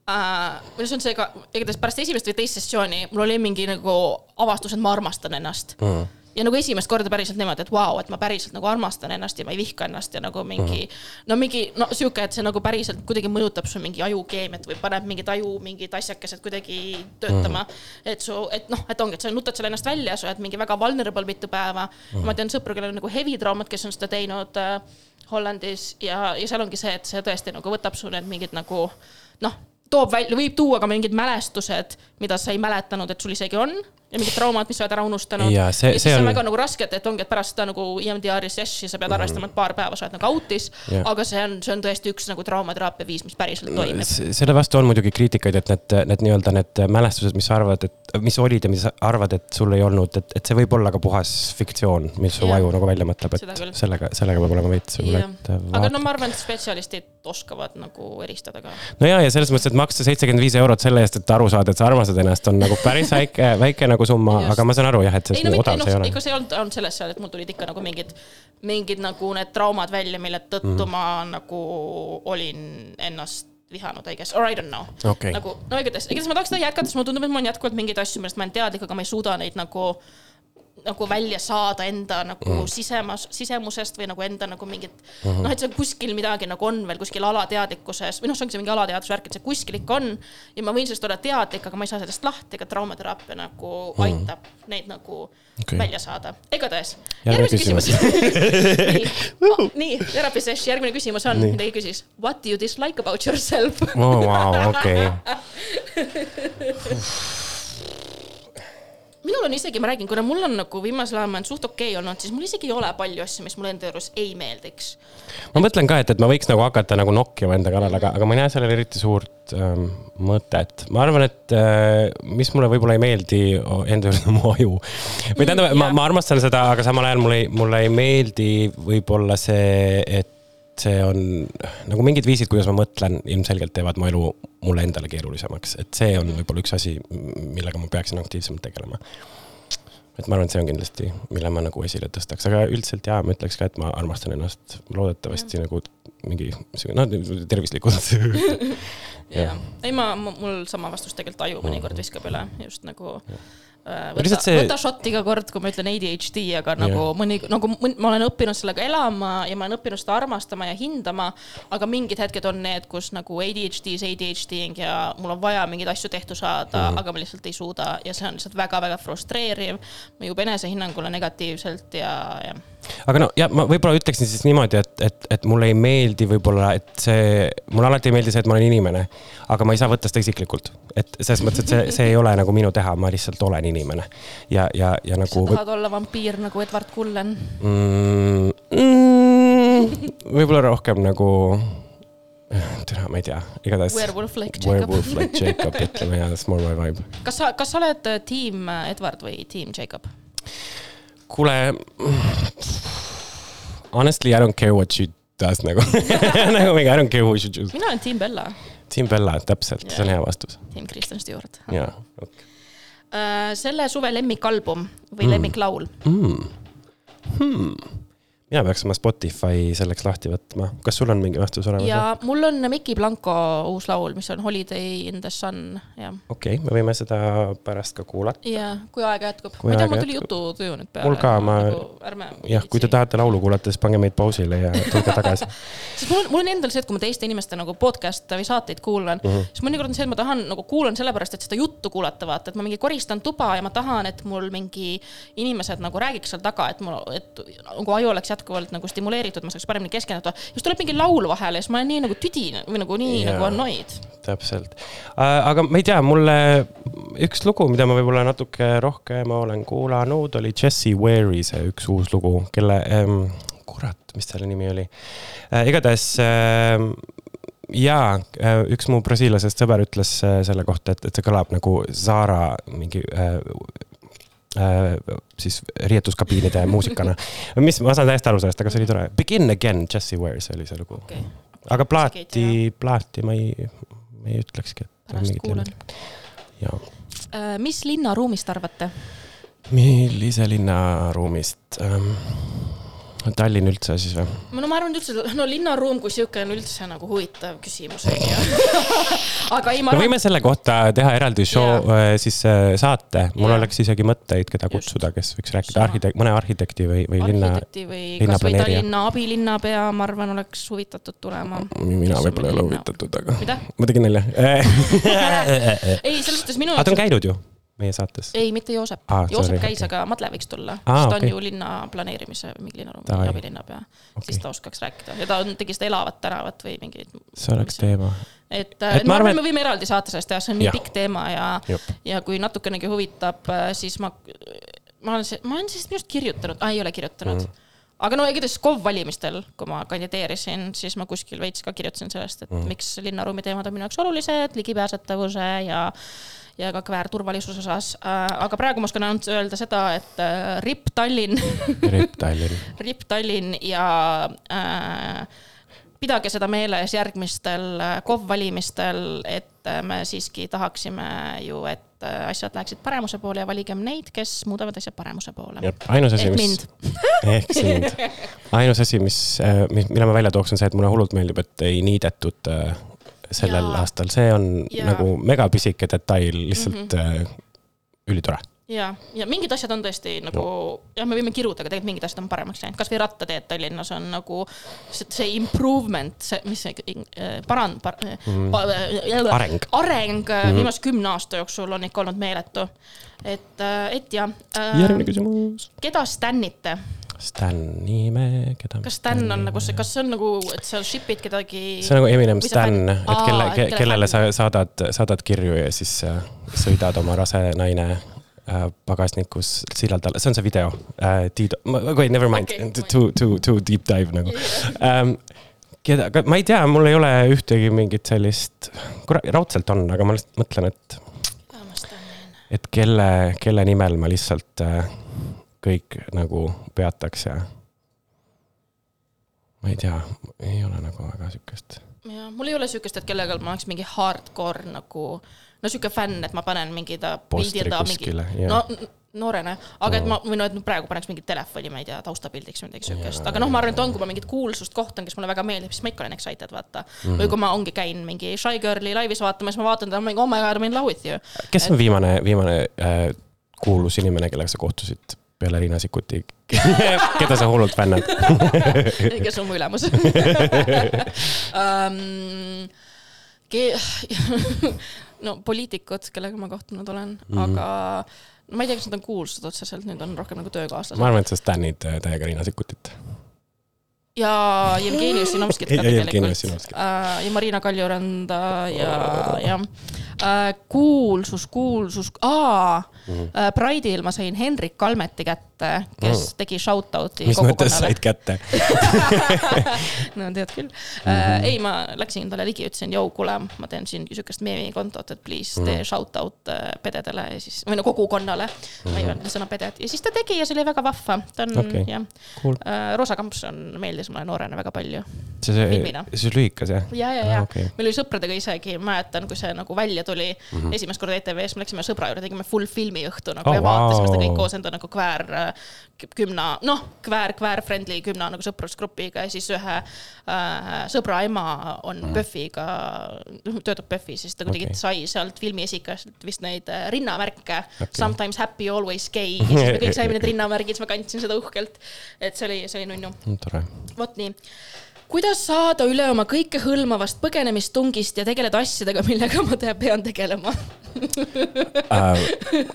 äh,, see on see ka, igatahes pärast esimest või teist sessiooni mul oli mingi nagu avastus, et ma armastan ennast mm. -hmm ja nagu esimest korda päriselt niimoodi, et vau wow,, et ma päriselt nagu armastan ennast ja ma ei vihka ennast ja nagu mingi mm, -hmm. no mingi no sihuke, et see nagu päriselt kuidagi mõjutab su mingi ajukeemiat või paneb mingid aju mingid asjakesed kuidagi töötama mm. -hmm. et su, et noh, et ongi, et sa nutad seal ennast välja, sa oled mingi väga vulnerable mitu päeva mm. -hmm. ma tean sõpru, kellel on nagu heavy traumad, kes on seda teinud äh, Hollandis ja, ja seal ongi see, et see tõesti nagu võtab su need mingid nagu noh, toob välja, võib tuua ka mingid mälestused, mida sa ei mäletanud, et sul isegi on ja mingid traumad, mis sa oled ära unustanud. Jaa, see- ja siis see on on- väga nagu raske, et, et ongi, et pärast seda nagu EMDR-i sessi sa pead arvestama, et paar päeva sa oled nagu out'is aga see on, see on tõesti üks nagu traumateraapia viis, mis päriselt toimib. selle vastu on muidugi kriitikaid, et need, need nii-öelda need mälestused, mis sa arvad, et mis olid ja mis arvad, et sul ei olnud, et, et see võib olla ka puhas fiktsioon, mis su Jah. aju nagu välja mõtleb, et sellega, sellega peab olema veits võib-olla, et. aga no ma arvan, et spetsialistid oskavad nagu eristada ka. no ja, ja selles mõttes, et maksta seitsekümmend viis eurot selle eest, et aru saada, et sa armastad ennast, on nagu päris väike, (laughs) väike nagu summa, Just. aga ma saan aru jah, et ei see no nii mitte, odav see ei ole. ega see ei olnud, olnud selles seal, et mul tulid ikka nagu mingid, mingid nagu need traumad välja, mille tõttu mm. ma nagu olin ennast vihanud, I guess, or I don't know Okei. nagu no igatahes, igatahes ma tahaks seda jätkata, sest mulle tundub, et mul on jätkuvalt mingeid asju, millest ma olen teadlik, aga ma ei suuda neid nagu nagu välja saada enda nagu mm. sisemas, sisemusest või nagu enda nagu mingit mm -hmm. noh, et see kuskil midagi nagu on veel kuskil alateadlikkuses või noh, see ongi see mingi alateadvuse värk, et see kuskil ikka on ja ma võin sellest olla teadlik, aga ma ei saa sellest lahti, aga traumateraapia nagu mm. aitab neid nagu okay. välja saada. igatahes, Järgmine küsimus (laughs) nii oh,, nii, therapy sesh, järgmine küsimus on, ta küsis what do you dislike about yourself? oh,. Wow, okei, (laughs) minul on isegi, ma räägin, kuna mul on nagu viimasel ajal ma olen suht okei okay olnud, siis mul isegi ei ole palju asju, mis mulle enda juures ei meeldiks. ma mõtlen ka, et, et ma võiks nagu hakata nagu nokkima enda kallal, aga, aga ma ei näe sellele eriti suurt ähm, mõtet. ma arvan, et äh, mis mulle võib-olla ei meeldi enda juures on mu aju. või tähendab, ma, ma armastan seda, aga samal ajal mulle ei, mulle ei meeldi võib-olla see, et see on nagu mingid viisid, kuidas ma mõtlen, ilmselgelt teevad mu elu mulle endale keerulisemaks, et see on võib-olla üks asi, millega ma peaksin aktiivsemalt tegelema. Et ma arvan, et see on kindlasti, mille ma nagu esile tõstaks, aga üldiselt jaa, ma ütleks ka, et ma armastan ennast loodetavasti nagu mingi sihuke, noh, tervislikult. (laughs) jah, ei ma, mul sama vastus tegelikult aju mõnikord viskab üle, just nagu äh, võta lihtsalt, see- võta šott iga kord, kui ma ütlen ADHD, aga nagu Jah. mõni, nagu mõn- ma olen õppinud sellega elama ja ma olen õppinud seda armastama ja hindama, aga mingid hetked on need, kus nagu ADHD is ADHD-ing ja mul on vaja mingeid asju tehtud saada mm, aga ma lihtsalt ei suuda ja see on lihtsalt väga-väga frustreeriv, mõjub enesehinnangule negatiivselt ja, ja aga no ja ma võib-olla ütleksin siis niimoodi, et, et, et mulle ei meeldi võib-olla, et see, mulle alati ei meeldi see, et ma olen inimene, aga ma ei saa võtta seda isiklikult. et selles mõttes, et see, see ei ole nagu minu teha, ma lihtsalt olen inimene ja, ja, ja sa nagu. tahad olla vampiir nagu Edward Cullen. mm,. Mm, võib-olla rohkem nagu, tere, ma ei tea, igatahes. Werewolf like Jacob. Werewolf like Jacob, ütleme ja that's more my vibe. kas sa, kas sa oled äh, tiim äh, Edward või tiim Jacob? kuule. Honestly, I don't care what she does nagu (laughs) nagu mingi I don't care who she chooses. mina olen tiim Bella, Siim Bella, täpselt, see on hea vastus. tiim Kristen Stewart. jaa, okei. Selle suve lemmikalbum või mm. lemmiklaul? Mina peaks oma Spotify selleks lahti võtma, kas sul on mingi vastus olemas? ja mul on Miki Blanco uus laul, mis on Holiday in the sun ja, okei okay,, me võime seda pärast ka kuulata. ja kui aega jätkub. Ma ei tea, mul tuli jututuju nüüd peale. Mul ka, ma- ärme. jah, kui te. tahate laulu kuulata, siis pange meid pausile ja tulge tagasi. (laughs) sest mul on, mul on endal see, et kui ma teiste inimeste nagu podcast'e või saateid kuulan mm. -hmm. siis mõnikord on see, et ma tahan nagu kuulan sellepärast, et seda juttu kuulata, vaata, et ma mingi koristan tuba ja ma tahan, et mul mingi inimesed nagu räägiks seal taga, et mul, et nagu aju oleks jätkuvalt nagu stimuleeritud, ma saaks paremini keskenduda. siis tuleb mingi laul vahele ja siis ma olen nii nagu tüdine või nagu nii Jaa. nagu annoyed. täpselt. aga ma ei tea, mulle üks lugu, mida ma võib-olla natuke rohkem olen kuulanud, oli Jessie Ware'i see üks uus lugu, kelle ähm,, kurat, mis selle nimi oli äh,. igatahes äh, jaa, üks mu brasiillasest sõber ütles äh, selle kohta, et, et see kõlab nagu Zara mingi äh, siis riietuskabiinide muusikana. (laughs) mis, ma saan täiesti aru sellest, aga see oli tore. Begin again, Jessie Ware, see oli see lugu. okei, aga plaati, plaati ma ei, ma ei ütlekski, et. pärast kuulan. jaa. Äh, mis linnaruumist arvate? millise linnaruumist ähm,? Tallinn üldse siis või? no ma arvan üldse, no linnaruum kui sihuke on üldse nagu huvitav küsimus, onju. aga ei, ma arvan, võime selle kohta teha eraldi show äh, siis äh, saate, mul Jaa. oleks isegi mõtteid, keda kutsuda, kes võiks rääkida Sama. arhitek-, mõne arhitekti või, või linna. arhitekti või kasvõi. Tallinna abilinnapea, ma arvan, oleks huvitatud tulema. mina võib-olla ei ole huvitatud, aga ma tegin nalja. (laughs) ei, selles suhtes minu aga ta on jaoks, käinud ju meie saates. ei, mitte Joosep ah,. Joosep käis okay., aga Madle võiks tulla ah,, sest ta okei. on ju linna planeerimise mingi linnaruumi abilinnapea okay.. Siis ta oskaks rääkida ja ta on, tegi seda elavat tänavat või mingeid. see oleks teema. et, Et ma ma arvan, et- me võime eraldi saate sellest teha, see on nii Jah. pikk teema ja ja kui natukenegi huvitab, siis ma, ma olen, ma olen sellest minu arust kirjutanud, ei ole kirjutanud mm.. aga no igatahes KOV valimistel, kui ma kandideerisin, siis ma kuskil veits ka kirjutasin sellest, et mm. miks linnaruumi teemad on minu jaoks olulised, ligipääsetavuse ja ja ka kväärturvalisuse osas, aga praegu ma oskan ainult öelda seda, et äh, RIP Tallinn (laughs) Ripp Tallinn. (laughs) RIP Tallinn ja äh, pidage seda meeles järgmistel äh, KOV valimistel, et äh, me siiski tahaksime ju, et äh, asjad läheksid paremuse poole ja valigem neid, kes muudavad asjad paremuse poole. ainus asi, mis (laughs) ehk sind. ainus asi, mis, mis, mille ma välja tooks, on see, et mulle hullult meeldib, et ei niidetud äh, sellel Jaa. aastal, see on Jaa. nagu megapisike detail, lihtsalt mm. -hmm. ülitore. ja, ja mingid asjad on tõesti nagu no., jah, me võime kiruda, aga tegelikult mingid asjad on paremaks läinud, kasvõi rattateed Tallinnas on nagu see, see improvement, see, mis see äh, paran- par, mm., Areng. areng mm viimase kümne aasta jooksul on ikka olnud meeletu. et, et ja äh, järgmine, küsimus. keda stännite, Stan Niime, keda. kas Stan on nagu see, kas see on nagu, et sa ship'id kedagi? see on nagu Eminem Stan, et kelle kelle kellele sa saadad, saadad kirju ja siis sõidad oma rase naine äh, pagasnikus sillalt alla, see on see video äh,. Tiido, wait, never mind okay,, too, too, too deep dive nagu ähm,. keda, ma ei tea, mul ei ole ühtegi mingit sellist, kurat, raudselt on, aga ma lihtsalt mõtlen, et, et kelle, kelle nimel ma lihtsalt äh, kõik nagu peataks ja. ma ei tea, ei ole nagu väga sihukest ja mul ei ole siukest, et kellegagi ma oleks mingi hardcore nagu, no siuke fänn, et ma panen mingi ta pildi ta mingi jah. no noorena, aga et ma, või no, et praegu paneks mingit telefoni, ma ei tea, taustapildiks või midagi siukest, aga noh, ma arvan, et on, kui ma mingit kuulsust kohtan, kes mulle väga meeldib, siis ma ikka olen excited, vaata mm. Või kui ma ongi käin mingi Shy Girli laivis vaatamas, ma vaatan teda, ma mingi oh my god, I m in love with you. kes on viimane, viimane äh, kuulus inimene, kellega sa kohtusid peale Riina Sikkuti, (laughs) keda sa hullult fännad? kes on mu ülemus (laughs) um,. (laughs) no poliitikud, kellega ma kohtunud olen mm. -hmm. aga no ma ei tea, kas nad on kuulsad otseselt, nüüd on rohkem nagu töökaaslased. ma arvan, et sa stänid äh, täiega Riina Sikkutit. Ja Jevgeni Ossinovskit ka tegelikult uh, ja Marina Kaljuranda ja, ja uh, kuulsus, kuulsus, aa mm Mhm. -hmm. Pride'il ma sain Hendrik Kalmeti kätte, kes mm. tegi shout-out'i mis mõttes said kätte? (laughs) no tead küll Mhm. mm. -hmm. ei, ma läksin talle ligi, ütlesin, jõu, kuule, ma teen siin siukest meemikontot, et please tee shout-out äh, pededele ja siis, või no kogukonnale mm. -hmm. ma ei öelnud sõna peded ja siis ta tegi ja see oli väga vahva. ta on okay. jah Cool. äh,. Rosa Kampson meeldis mulle noorena väga palju. see, see lühikas jah? ja, ja, Ah, ja okei. okay. meil oli sõpradega isegi, mäletan, kui see nagu välja tuli mm. -hmm. esimest korda ETV-s, me läksime sõbra juurde, tegime full filmiõhtu nagu Oh, ja vaatasime seda vau. kõik koos enda nagu kväär äh, kü- kümna, noh, kväär, kväär friendly kümna nagu sõprusgrupiga ja siis ühe äh, sõbra ema on mm. PÖFFiga, töötab PÖFFis, siis ta kuidagi okay. sai sealt filmi esikast vist neid äh, rinnamärke okay.. Sometimes happy, always gay ja siis me kõik saime need (laughs) rinnamärgid, siis ma kandsin seda uhkelt. et see oli, see oli nunnu tore. Vot nii. kuidas saada üle oma kõikehõlmavast põgenemistungist ja tegeleda asjadega, millega ma te pean tegelema? äh,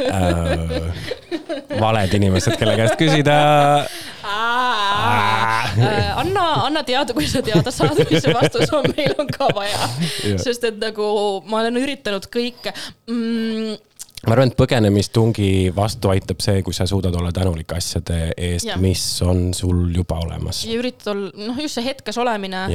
äh, valed inimesed, kelle käest küsida. Äh, anna, anna teada, kui sa teada saad, mis see vastus on, meil on ka vaja sest et nagu ma olen üritanud kõike mm,. Ma arvan, et põgenemistungi vastu aitab see, kui sa suudad olla tänulik asjade eest mis on sul juba olemas. ja üritad olla, noh, just see hetkes olemine.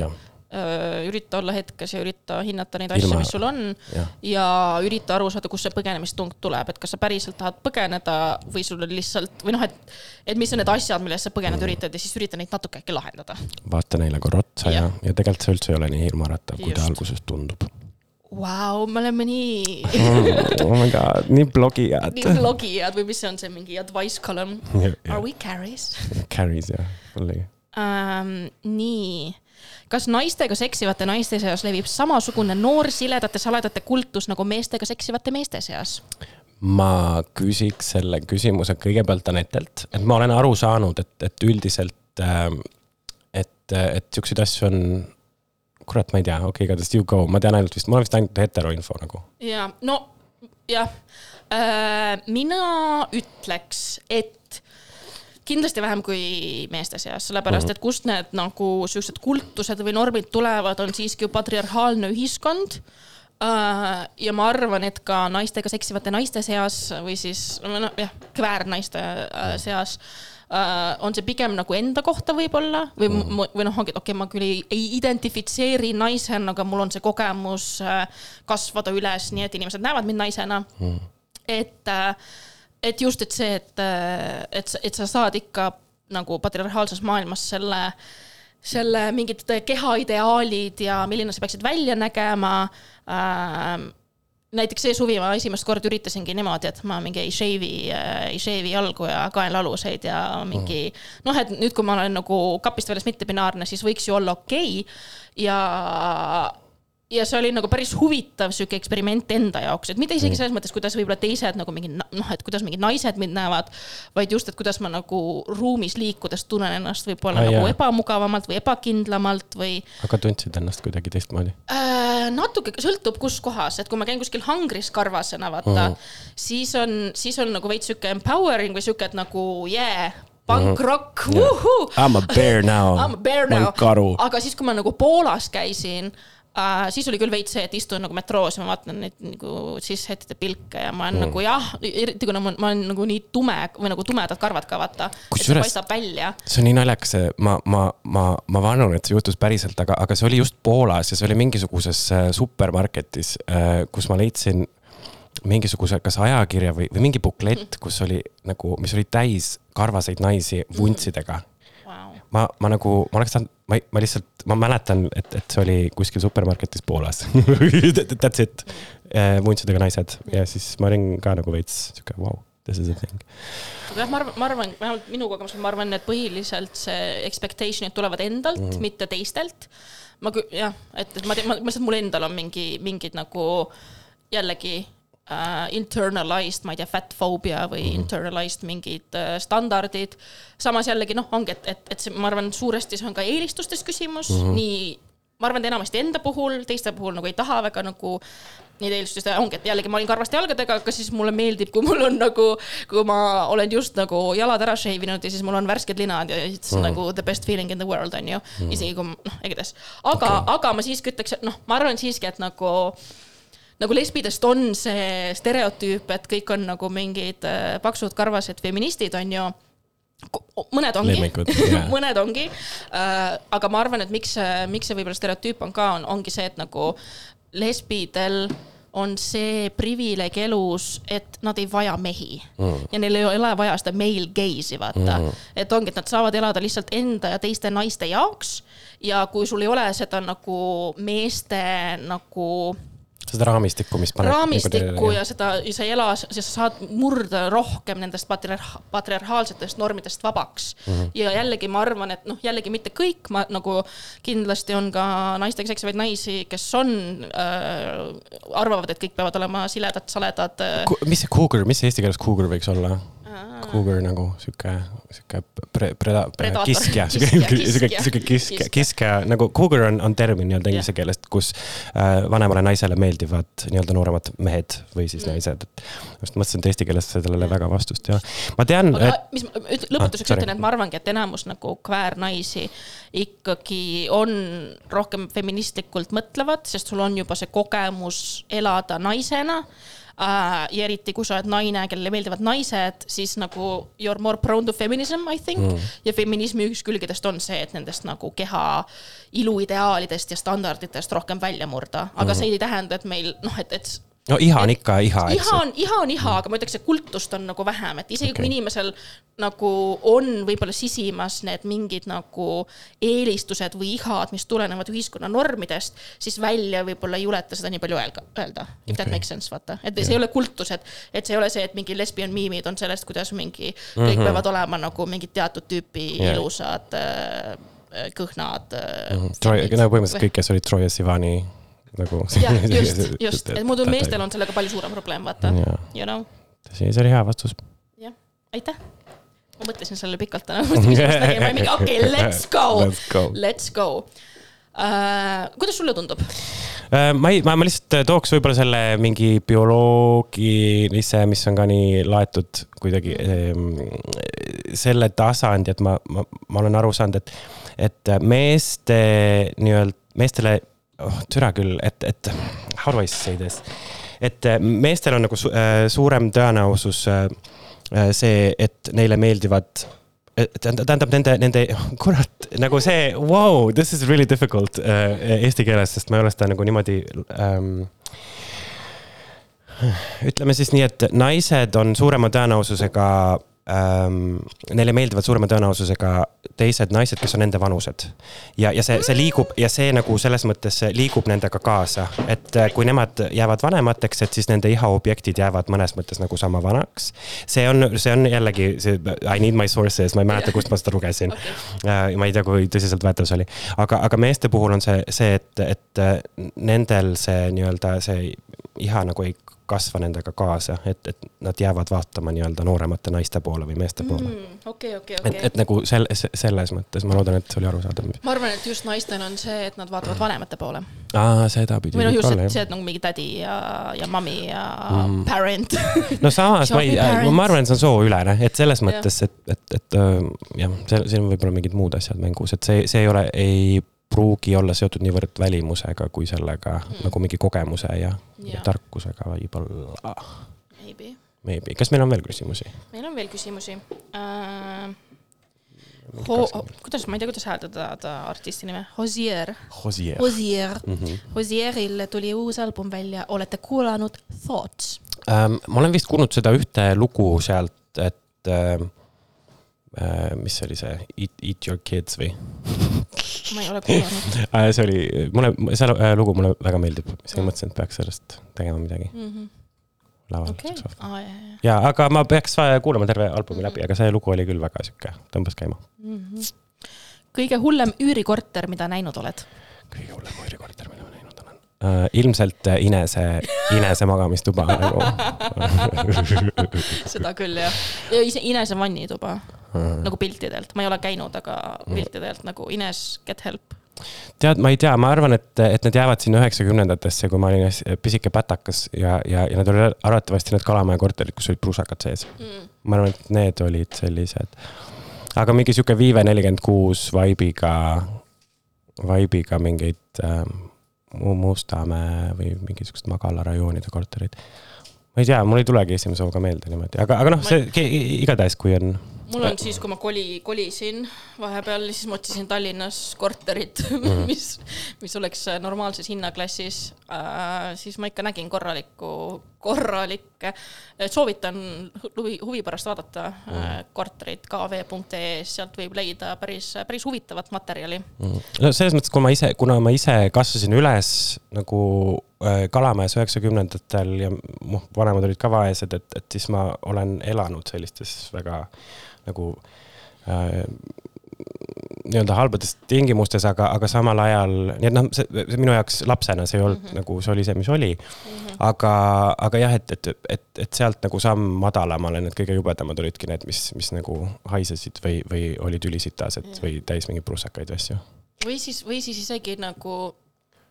ürita olla hetkes ja ürita hinnata neid asju Ilma-, mis sul on jah, ja ürita aru saada, kust see põgenemistung tuleb, et kas sa päriselt tahad põgeneda või sul on lihtsalt või noh, et, et mis on need asjad, millest sa põgeneda üritad ja siis ürita neid natuke äkki lahendada. vaata neile korra otsa ja Jah., ja tegelikult see üldse ei ole nii hirmuäratav, kui ta alguses tundub. Vau, me oleme nii, (laughs) oh my god, nii blogijad nii. blogijad või mis see on see mingi advice column? Are we carries Carries jah, fully. um,? nii, kas naistega seksivate naiste seas levib samasugune noor siledate saledate kultus nagu meestega seksivate meeste seas? ma küsiks selle küsimuse kõigepealt Anetelt, et ma olen aru saanud, et, et üldiselt, et, et siukseid asju on, kurat, ma ei tea, okei okay,, igatahes you go, ma tean ainult vist, mul on vist ainult heteroinfo nagu. ja no jah äh,, mina ütleks, et kindlasti vähem kui meeste seas, sellepärast et kust need nagu siuksed kultused või normid tulevad, on siiski ju patriarhaalne ühiskond äh,. ja ma arvan, et ka naistega seksivate naiste seas või siis noh jah, kväärnaiste äh, seas äh, on see pigem nagu enda kohta võib-olla või mm., või noh, ongi, et okei okay,, ma küll ei, ei identifitseeri naisena, aga mul on see kogemus äh, kasvada üles, nii et inimesed näevad mind naisena mm.. et, et just, et see, et, et, et sa saad ikka nagu patriarhaalses maailmas selle selle mingid kehaideaalid ja milline sa peaksid välja nägema ähm, näiteks see suvi ma esimest korda üritasingi niimoodi, et ma mingi ei shave'i, ei shave'i jalgu ja kaenlaaluseid ja mingi noh, et nüüd, kui ma olen nagu kapist väljas mittebinaarne, siis võiks ju olla okei okay. ja ja see oli nagu päris huvitav sihuke eksperiment enda jaoks, et mitte isegi selles mõttes, kuidas võib-olla teised nagu mingi noh, et kuidas mingid naised mind näevad. vaid just, et kuidas ma nagu ruumis liikudes tunnen ennast võib-olla Ah, nagu jaa. ebamugavamalt või ebakindlamalt või aga tundsid ennast kuidagi teistmoodi? äh,. natuke sõltub, kus kohas, et kui ma käin kuskil hangris karvasena, vaata mm, siis on, siis on nagu veits sihuke empowering või sihuke, et nagu yeah, punk-rock mm, -hmm. vuhuu I m a bear now. I m a bear now aga siis, kui ma nagu Poolas käisin Uh, siis oli küll veits see, et istun nagu metroos ja ma vaatan neid nagu sissehettide pilke ja ma olen mm. nagu jah, eriti kuna ma, ma olen nagu nii tume või nagu tumedad karvad ka vaata. Kusjuures- see on nii naljakas, ma, ma, ma, ma vanun, et see juhtus päriselt, aga, aga see oli just Poolas ja see oli mingisuguses äh, supermarketis, kus ma leidsin mingisuguse, kas ajakirja või, või mingi buklett, kus oli nagu, mis oli täis karvaseid naisi vuntsidega. ma, ma nagu, ma oleks tahtnud, ma, ma lihtsalt, ma mäletan, et, et see oli kuskil supermarketis Poolas (laughs) That's it, vuntsidega naised ja siis ma olin ka nagu veits sihuke, vau, this is a thing. jah, ma arvan, ma arvan, vähemalt minu kogemusel ma arvan, et põhiliselt see expectation'id tulevad endalt mm., mitte teistelt. ma kü-, jah, et, et ma tean, ma lihtsalt mul endal on mingi, mingid nagu jällegi uh, internalized, ma ei tea, fat phobia või mm. internalized mingid uh, standardid. samas jällegi noh, ongi, et, et, et see, ma arvan, suuresti see on ka eelistustes küsimus mm, -hmm. nii ma arvan, et enamasti enda puhul, teiste puhul nagu ei taha väga nagu neid eelistust ja ongi, et jällegi ma olin karvaste jalgadega, aga siis mulle meeldib, kui mul on nagu, kui ma olen just nagu jalad ära shave inud ja siis mul on värsked linad ja siis mm. nagu the best feeling in the world on ju mm.. isegi kui noh, igatahes, aga okay., aga ma siiski ütleks, et noh, ma arvan siiski, et nagu nagu lesbidest on see stereotüüp, et kõik on nagu mingid äh, paksud karvased feministid, on ju. mõned ongi (laughs) mõned ongi äh,. aga ma arvan, et miks see, miks see võib-olla stereotüüp on ka, on, ongi see, et nagu lesbidel on see privileeg elus, et nad ei vaja mehi mm. ja neil ei ole vaja seda male gaze'i vaata mm.. et ongi, et nad saavad elada lihtsalt enda ja teiste naiste jaoks ja kui sul ei ole seda nagu meeste nagu seda raamistikku, mis paneb. raamistikku ja seda, sa ei ela, sa saad murda rohkem nendest patriarh-, patriarhaalsetest normidest vabaks mm. -hmm. ja jällegi ma arvan, et noh, jällegi mitte kõik, ma nagu kindlasti on ka naistega seksivaid naisi, kes on äh,, arvavad, et kõik peavad olema siledad, saledad äh,. mis see cougar, mis see eesti keeles cougar võiks olla? Cougar nagu sihuke, sihuke pre-, preda-, kiskja, sihuke, sihuke, kiskja. kiskja, nagu cougar on, on termin nii-öelda inglise Jah. keelest, kus äh, vanemale naisele meeldivad nii-öelda nooremad mehed või siis Mm. naised. just mõtlesin, et eesti keeles sellele väga vastust ja ma tean, aga et mis ma lõpetuseks Ah, ütlen, et ma arvangi, et enamus nagu kväärnaisi ikkagi on rohkem feministlikult mõtlevad, sest sul on juba see kogemus elada naisena ja eriti, kui sa oled naine, kellele meeldivad naised, siis nagu you are more prone to feminism, I think mm.. ja feminismi üks külgedest on see, et nendest nagu keha iluideaalidest ja standarditest rohkem välja murda, aga mm. see ei tähenda, et meil noh, et, et no iha on ikka iha, eks iha on, iha on iha, aga ma ütleks, et kultust on nagu vähem, et isegi okay. Kui inimesel nagu on võib-olla sisimas need mingid nagu eelistused või ihad, mis tulenevad ühiskonna normidest, siis välja võib-olla ei juleta seda nii palju öelda, öelda, if okay. that makes sense, vaata, et see ei ole kultus, et, et see ei ole see, et mingi lesbian miimid on sellest, kuidas mingi kõik mm -hmm. peavad olema nagu mingid teatud tüüpi yeah. ilusad äh,, kõhnad äh,. Troy, no põhimõtteliselt kõik, kes olid Troia Sivani nagu. jah, (laughs) just, just, et muidu meestel on sellega palju suurem probleem, vaata you know see oli hea vastus. jah, aitäh. ma mõtlesin sellele pikalt täna, (laughs) okei okay,, let's go Let's go., uh,. kuidas sulle tundub? Äh, ma ei, ma, ma lihtsalt tooks võib-olla selle mingi bioloogilise, mis on ka nii laetud kuidagi ehm, selle tasandi, et ma, ma, ma olen aru saanud, et, et meeste nii-öelda, meestele, oh türa küll, et, et how do I say this? et meestel on nagu su, äh, suurem tõenäosus äh, äh, see, et neile meeldivad tähendab, tähendab nende, nende, (laughs) kurat, nagu see, wow, this is really difficult äh, eesti keeles, sest ma ei ole seda nagu niimoodi ähm,. ütleme siis nii, et naised on suurema tõenäosusega ähm, neile meeldivad suurema tõenäosusega teised naised, kes on nende vanused. ja, ja see, see liigub ja see nagu selles mõttes liigub nendega kaasa, et äh, kui nemad jäävad vanemateks, et siis nende ihaobjektid jäävad mõnes mõttes nagu sama vanaks. see on, see on jällegi see I need my sources, ma ei mäleta, kust ma seda lugesin (laughs) okay.. ma ei tea, kui tõsiseltvõetav see oli, aga, aga meeste puhul on see, see, et, et äh, nendel see nii-öelda see iha nagu ei kasva nendega kaasa, et, et nad jäävad vaatama nii-öelda nooremate naiste poole või meeste poole mm,. okei, okei, et, okei. et nagu sel-, selles mõttes ma loodan, et see oli arusaadav. ma arvan, et just naistel on see, et nad vaatavad vanemate poole. aa, sedapidi. või noh, just see, et nagu mingi tädi ja, ja mami ja mm. parent (laughs) no samas ma ei, ma arvan, et see on sooülene, et selles mõttes, et, et, et äh, jah, see, siin on võib-olla mingid muud asjad mängus, et see, see ei ole, ei pruugi olla seotud niivõrd välimusega kui sellega mm. nagu mingi kogemuse ja, ja. tarkusega võib-olla. Maybe. Maybe, kas meil on veel küsimusi? meil on veel küsimusi uh,. Ho-, kuidas, ma ei tea, kuidas hääldada ta artisti nime, Hozier. Hozier. Hozier mm. -hmm. Hozieril tuli uus album välja, olete kuulanud Thoughts um,? ma olen vist kuulnud seda ühte lugu sealt, et uh, mis see oli see Eat, Eat Your Kids või? ma ei ole kuulanud (laughs) äh, see oli, mulle, see äh, lugu mulle väga meeldib, siis ma mõtlesin, et peaks sellest tegema midagi mm. -hmm. laval okay.. Ah, ja, ja. ja, aga ma peaks kuulama terve albumi mm -hmm. läbi, aga see lugu oli küll väga sihuke, tõmbas käima mm. -hmm. kõige hullem üürikorter, mida näinud oled? kõige hullem üürikorter, mida uh,? ilmselt Inese, Inese magamistuba (laughs) nagu seda küll jah, ja Inese vannituba mm. nagu piltidelt, ma ei ole käinud, aga piltidelt nagu Ines, get help tead, ma ei tea, ma arvan, et, et need jäävad sinna üheksakümnendatesse, kui ma olin pisike pätakas ja, ja, ja need olid arvatavasti need Kalamaja korterid, kus olid pruusakad sees mm.. ma arvan, et need olid sellised. aga mingi sihuke Viive nelikümmend kuus vibe'iga, vibe'iga mingeid äh, Mustamäe või mingisugused magalarajoonide korterid. ma ei tea, mul ei tulegi esimese hooga meelde niimoodi, aga, aga noh, see igatahes, kui on mul on siis, kui ma koli, kolisin vahepeal, siis ma otsisin Tallinnas korterit (laughs) mm, -hmm. mis, mis oleks normaalses hinnaklassis äh,. siis ma ikka nägin korralikku, korralikke, soovitan huvi, huvi pärast vaadata mm korterit kv.ee-s, sealt võib leida päris, päris huvitavat materjali mm. no selles mõttes, kui ma ise, kuna ma ise kasvasin üles nagu äh, Kalamäes üheksakümnendatel ja noh, vanemad olid ka vaesed, et, et siis ma olen elanud sellistes väga nagu äh, nii-öelda halbades tingimustes, aga, aga samal ajal, nii et noh, see, see minu jaoks lapsena see ei olnud mm -hmm. nagu, see oli see, mis oli mm. -hmm. aga, aga jah, et, et, et, et sealt nagu samm madalamale need kõige jubedamad olidki need, mis, mis nagu haisesid või, või olid ülisitased mm -hmm. või täis mingeid prussakaid või asju. või siis, või siis isegi nagu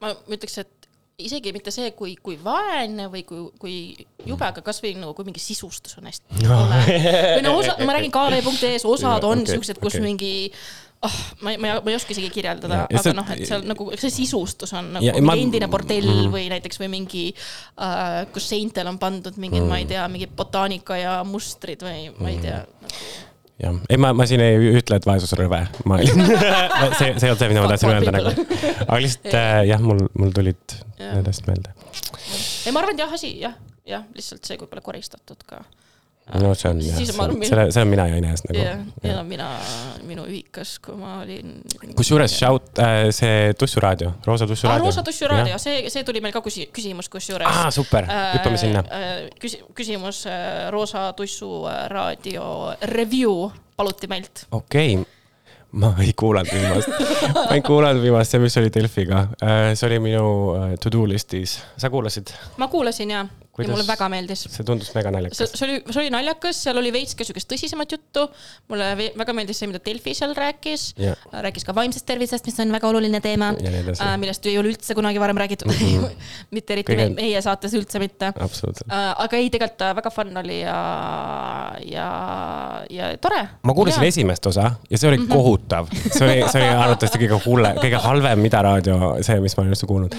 ma ütleks, et isegi mitte see, kui, kui vaene või kui, kui jube, aga kasvõi nagu kui mingi sisustus on hästi no. või no osa, ma räägin kv.ee-s, osad on okay, siuksed, kus okay. mingi oh, ma ma ma ei oska isegi kirjeldada, aga noh, et seal nagu see sisustus on nagu ja, mingi ma, endine bordell mm. või näiteks või mingi uh,, kus seintel on pandud mingid mm., ma ei tea, mingid botaanika ja mustrid või ma ei tea nagu jah, ei ma, ma siin ei ütle, et vaesus on rõve, (laughs) ma see, see ei olnud see, mida ma tahtsin öelda nagu. aga lihtsalt äh, jah, mul, mul tulid need asjad meelde. ei, ma arvan, et jah, asi jah, jah, lihtsalt see, kui pole koristatud ka no see on jah, selle, on mina ja Ines nagu. ja mina, minu ühikas, kui ma olin. kusjuures shout äh, see Tussuraadio, Roosa Tussuraadio ah,. Roosa Tussuraadio, see, see tuli meil ka küsi-, küsimus kusjuures. aa, super, hüppame sinna äh,. küsi-, küsimus äh, Roosa Tussuraadio review paluti meilt. okei okay ma ei kuulanud viimast, ma ei kuulanud viimast, see, mis oli Delfiga, äh, see oli minu äh, to do list'is, sa kuulasid? ma kuulasin ja Kuidas? ja mulle väga meeldis. see tundus mega naljakas. see oli, see oli naljakas, seal oli veits ka siukest tõsisemat juttu. mulle väga meeldis see, mida Delfi seal rääkis yeah.. rääkis ka vaimsest tervisest, mis on väga oluline teema, äh, millest ei ole üldse kunagi varem räägitud mm. -hmm. (laughs) mitte eriti Kõige... meie saates üldse mitte. Äh, aga ei, tegelikult äh, väga fun oli ja, ja, ja tore. ma kuulasin ja. esimest osa ja see oli mm -hmm. kohutav. see oli, see oli arvatavasti kõige hulle, kõige halvem Ida raadio, see, mis ma olen üldse kuulnud.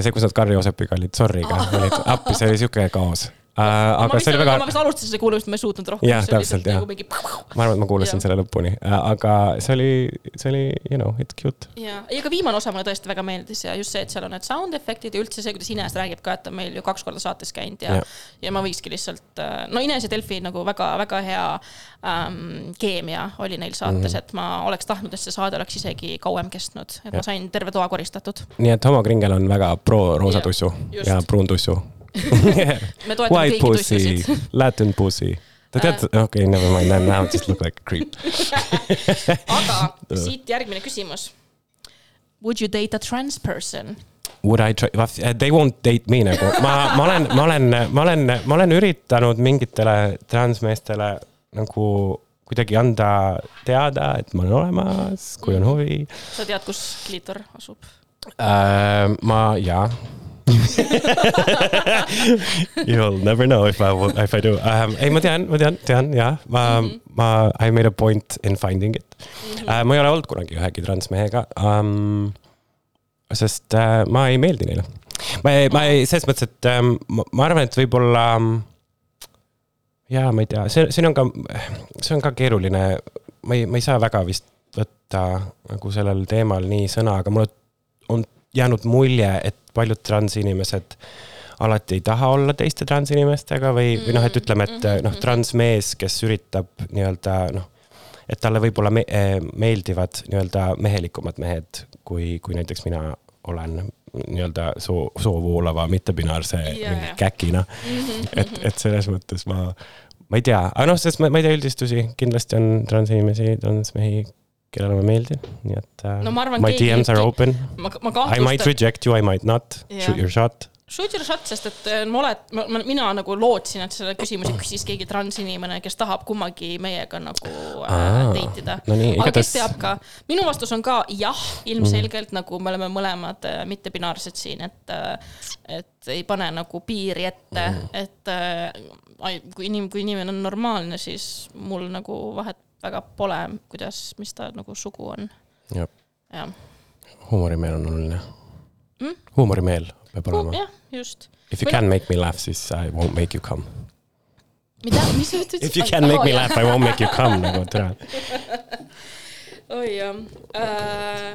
see, kus nad Karl Joosepiga olid, sorry, (laughs) olid appi, see see oli sihuke kaos aga see oli väga ma vist alustasin seda kuulamist, ma ei suutnud rohkem. jah, täpselt jah. Nagu mingi... ma arvan, et ma kuulasin selle lõpuni, aga see oli, see oli, you know, it's cute. ja, ja ka viimane osa mulle tõesti väga meeldis ja just see, et seal on need sound efektid ja üldse see, kuidas Ines räägib ka, et ta on meil ju kaks korda saates käinud ja, ja., ja ma võikski lihtsalt, äh, no Ines ja Delfi nagu väga-väga hea ähm, keemia oli neil saates mm, -hmm. et ma oleks tahtnud, et see saade oleks isegi kauem kestnud, et ja. ma sain terve toa koristatud. nii et Homo Kringel on väga pro roosa tussu ja, ja pruun tussu me toetame White kõiki tussusid. Latin pussy ta tead, okei okay,, never mind, now I just look like a creep (laughs) aga (laughs) siit järgmine küsimus. Would you date a trans person? Would I try, they won't date me nagu, ma, ma olen, ma olen, ma olen, ma olen üritanud mingitele transmeestele nagu kuidagi anda teada, et ma olen olemas, kui on huvi. sa tead, kus kliitor asub uh,? ma, jaa (laughs) You'll never know if I will, if I do um,. ei, ma tean, ma tean, tean jah, ma mm, -hmm. ma, I made a point in finding it mm. -hmm. Uh, ma ei ole olnud kunagi ühegi transmehega um,. sest uh, ma ei meeldi neile. ma ei, ma ei, selles mõttes, et um, ma, arvan, et võib-olla um,. jaa, ma ei tea, see, siin on ka, see on ka keeruline. ma ei, ma ei saa väga vist võtta nagu sellel teemal nii sõna, aga mulle on jäänud mulje, et paljud transinimesed alati ei taha olla teiste transinimestega või, või noh, et ütleme, et mm-hmm. noh, transmees, kes üritab nii-öelda noh, et talle võib-olla me, eh, meeldivad nii-öelda mehelikumad mehed, kui, kui näiteks mina olen nii-öelda soo, soovoolava mittepinaarse yeah. käkina mm. -hmm. et, et selles mõttes ma, ma ei tea, aga noh, sest ma, ma ei tea üldistusi, kindlasti on transinimesi, transmehi kellele ma meeldin, nii et uh, no, arvan, my DMs are open. I might reject you, I might not yeah., shoot your shot. Shoot your shot, sest et äh, ma oled, mina nagu lootsin, et selle küsimuse (clears throat) küsis keegi transinimene, kes tahab kummagi meiega nagu äh, date ida no. aga kes teab ka, minu vastus on ka jah, ilmselgelt mm. nagu me oleme mõlemad mittepinaarsed siin, et, et ei pane nagu piiri ette mm., et kui inim-, kui inimene on normaalne, siis mul nagu vahet väga pole, kuidas, mis ta nagu sugu on. jah ja. huumorimeel on oluline mm?. huumorimeel peab olema. jah, just. If you Või... can make me laugh, siis I won't make you come. mida, mis sa ütlesid? If you can make oh, me jah. laugh, I won't make you come nagu tere (laughs) oi jah äh,.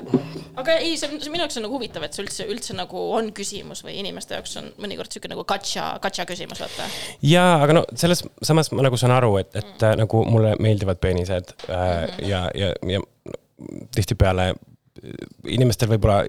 aga ei, see, see minu jaoks on nagu huvitav, et see üldse, üldse nagu on küsimus või inimeste jaoks on mõnikord sihuke nagu katša, katša küsimus, vaata. ja, aga no selles samas ma nagu saan aru, et, et mm. nagu mulle meeldivad peenised äh, mm -hmm. ja, ja, ja tihtipeale inimestel võib-olla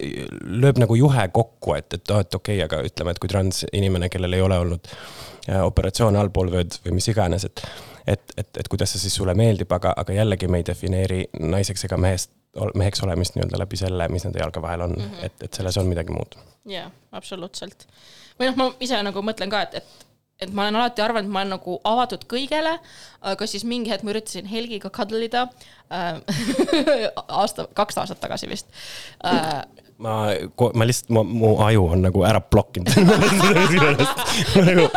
lööb nagu juhe kokku, et, et, et okei okay,, aga ütleme, et kui transinimene, kellel ei ole olnud äh, operatsioone allpoolvööd või mis iganes, et et, et, et kuidas see siis sulle meeldib, aga, aga jällegi me ei defineeri naiseks ega mehest, meheks olemist nii-öelda läbi selle, mis nende jalge vahel on mm, -hmm. et, et selles on midagi muud. jaa, absoluutselt. või noh, ma ise nagu mõtlen ka, et, et et ma olen alati arvanud, et ma olen nagu avatud kõigele, aga siis mingi hetk ma üritasin Helgiga kadlida äh, (laughs) aasta, kaks aastat tagasi vist äh, ma, ma lihtsalt, mu aju on nagu ära blokkinud (laughs) (laughs) nagu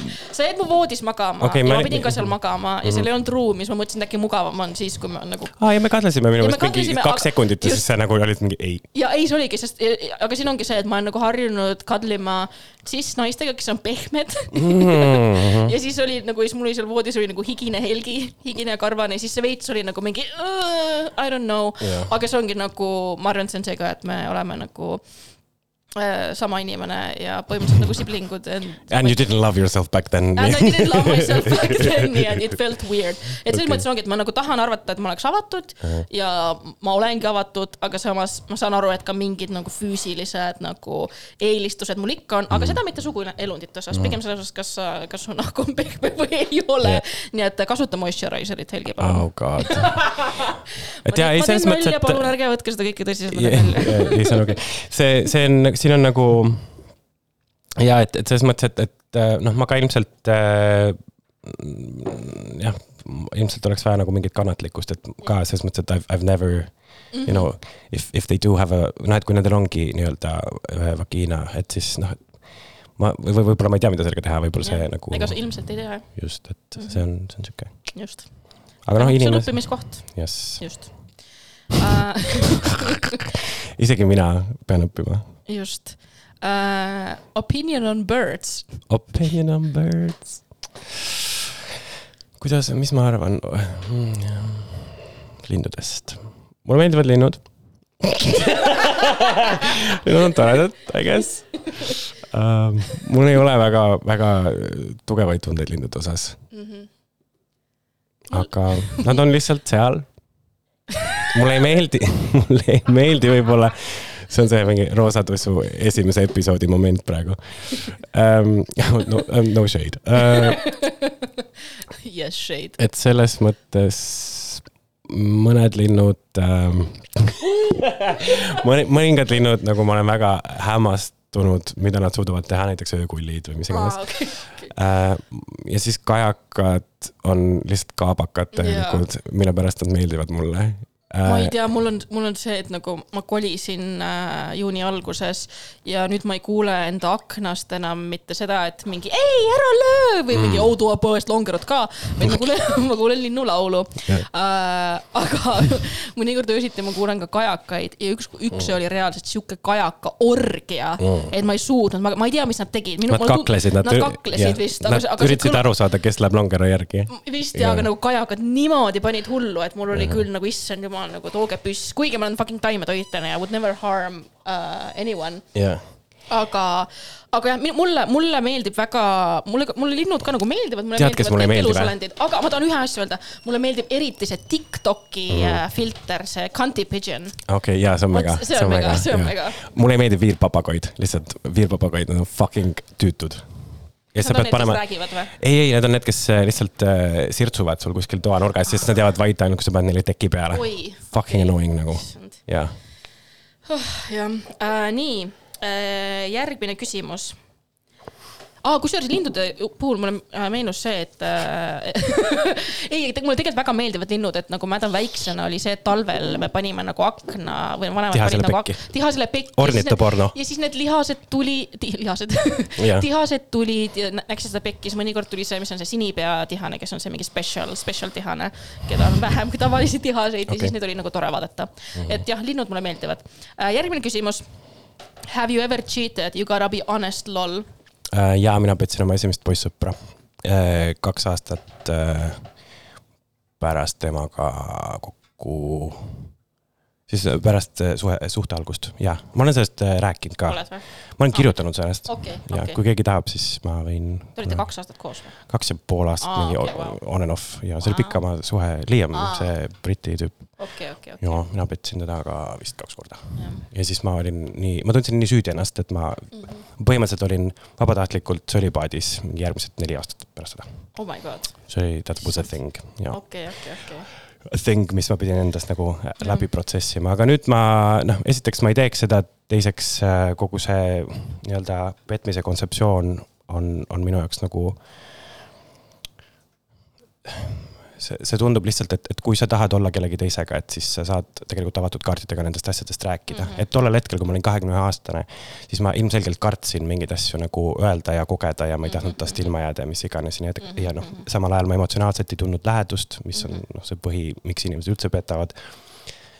(laughs) sa jäid mu voodis magama okay, ja ma, pidin ka seal magama ja seal ei olnud ruumi, siis ma mõtlesin, et äkki mugavam on siis, kui ma nagu. aa, ja me kadlesime minu meelest mingi kaks sekundit ja siis sa nagu olid mingi ei. ja ei, see oligi, sest, aga siin ongi see, et ma olen nagu harjunud kadlima siis naistega, kes on pehmed mm. -hmm. (laughs) ja siis oli nagu, siis mul oli seal voodis oli nagu higine helgi, higine ja karvane siis see veits oli nagu mingi uh, I don't know yeah., aga see ongi nagu, ma arvan, et see on see ka, et me oleme nagu sama inimene ja põhimõtteliselt nagu siblingud. And you didn't love yourself back then. And I didn't love myself back (laughs) then and it felt weird. et selles okay. mõttes ongi, et ma nagu tahan arvata, et ma oleks avatud uh -huh. ja ma olengi avatud, aga samas ma saan aru, et ka mingid nagu füüsilised nagu eelistused mul ikka on, aga mm -hmm. seda mitte suguelundite osas mm, -hmm. pigem selles osas, kas kas su nahk on pehme või ei ole yeah.. nii et kasuta moisturizerit, Helgi, palun. oh god. (laughs) et ja ei, selles mõttes, et. palun ärge võtke seda kõike tõsiselt välja. ei, see on okei okay., see, see on siin on nagu ja et, et selles mõttes, et, et äh, noh, ma ka ilmselt äh, jah, ilmselt oleks vaja nagu mingit kannatlikkust, et ka selles mõttes, et I've, I've never mm -hmm. you know, if, if they do have a, noh, et kui nendel ongi nii-öelda vagiina, et siis noh, ma või võib-olla ma ei tea, mida sellega teha, võib-olla see nagu. ega sa ilmselt ei tea. just, et mm -hmm. see on, see on sihuke. just. aga noh, inimesed. see on õppimiskoht. jess. just uh.... (laughs) (laughs) isegi mina pean õppima just uh,. Opinion on birds. Opinion on birds. kuidas, mis ma arvan lindudest? mulle meeldivad linnud. (laughs) Need on toredad, I guess uh,. mul ei ole väga, väga tugevaid tundeid lindude osas, aga nad on lihtsalt seal. mulle ei meeldi, (laughs) mulle ei meeldi võib-olla, see on see mingi Roosa Tussu esimese episoodi moment praegu um. (laughs) No, no shade uh. (laughs) Yes, shade. et selles mõttes mõned linnud ähm, (laughs) mõningad linnud, nagu ma olen väga hämmastunud, mida nad suudavad teha, näiteks öökullid või mis iganes Aa, okei. äh,. ja siis kajakad on lihtsalt kaabakad tegelikult, mille pärast nad meeldivad mulle ma ei äh,. tea, mul on, mul on see, et nagu ma kolisin äh, juuni alguses ja nüüd ma ei kuule enda aknast enam mitte seda, et mingi ei, ära löö või mingi Mm. oh too poest longerot ka, vaid ma kuulen, (laughs) ma kuulen linnulaulu Jah. äh,. aga (laughs) mõnikord öösiti ma kuulen ka kajakaid ja üks, üks Mm. oli reaalselt sihuke kajaka orgia, et ma ei suutnud, ma ei tea, mis nad tegid. Nad kaklesid, nad, nad kaklesid vist, Nad aga, üritasid aru saada, kes läheb longero järgi. vist ja, Jaa. aga nagu kajakad niimoodi panid hullu, et mul oli küll nagu issand jumal nagu tooge püss, kuigi ma olen fucking taimetoitlane ja would never harm uh, anyone. jah, aga, aga jah, mulle, mulle meeldib väga, mulle, mulle linnud ka nagu meeldivad. Tead, kes mulle ei meeldi või? aga ma tahan ühe asja öelda, mulle meeldib eriti see Tiktoki mm. filter, see Cunty Pigeon. okei okay,, jaa, see on mega, see on mega- see on mega. mulle ei meeldi viirpapagoid, lihtsalt viirpapagoid, nad on fucking tüütud. Ja sa pead panema, ei, ei, need on need, kes äh, lihtsalt äh, sirtsuvad sul kuskil toanurgas, sest nad jäävad vait ainult, kui sa paned neile teki peale. Fucking annoying nagu, jah. jah. Äh,, nii. Äh,, järgmine küsimus aa, kusjuures lindude puhul mulle äh, meenus see, et äh, (laughs) ei, mulle tegelikult väga meeldivad linnud, et nagu ma mäletan väiksena oli see, et talvel me panime nagu akna või vanemad panid nagu pekki. ak- tihasele pekki. Ornitoporno. ja siis need lihased tuli, lihased (laughs) Jah., tihased tulid ja nä- näeksid seda pekki, siis mõnikord tuli see, mis on see sinipeatihane, kes on see mingi special, special tihane, keda on vähem kui tavalisi tihaseid okay. Ja siis neid oli nagu tore vaadata mm. -hmm. et jah, linnud mulle meeldivad äh,. järgmine küsimus. Have you ever cheated, you gotta be honest, lol. Äh, ja mina petsin oma esimest poissõpra. kaks aastat äh, pärast temaga kokku, siis pärast äh, suhe, suhte algust, jaa, ma olen sellest äh, rääkinud ka. ma olen kirjutanud sellest okei, ja okei kui. keegi tahab, siis ma võin. Te olite kaks aastat koos või? kaks ja pool aastat Aa, mingi okay, vau. on and off ja see oli Vau. pikama suhe, Liam see Briti tüüp. okei, okei, okei. ja mina petsin teda ka vist kaks korda. ja siis ma olin nii, ma tundsin nii süüdi ennast, et ma Mhm. põhimõtteliselt olin vabatahtlikult sölibaadis mingi järgmised neli aastat pärast seda. Oh my god, see oli, that was a thing ja okei, okei, okei. thing, mis ma pidin endast nagu läbi protsessima, aga nüüd ma noh, esiteks ma ei teeks seda, teiseks äh, kogu see nii-öelda petmise kontseptsioon on, on minu jaoks nagu. see, see tundub lihtsalt, et, et kui sa tahad olla kellegi teisega, et siis sa saad tegelikult avatud kaartidega nendest asjadest rääkida mm. -hmm. et tollel hetkel, kui ma olin kahekümne ühe aastane, siis ma ilmselgelt kartsin mingeid asju nagu öelda ja kogeda ja ma ei tahtnud tast ilma jääda ja mis iganes, nii et ja noh, samal ajal ma emotsionaalselt ei tundnud lähedust, mis on noh, see põhi, miks inimesed üldse petavad.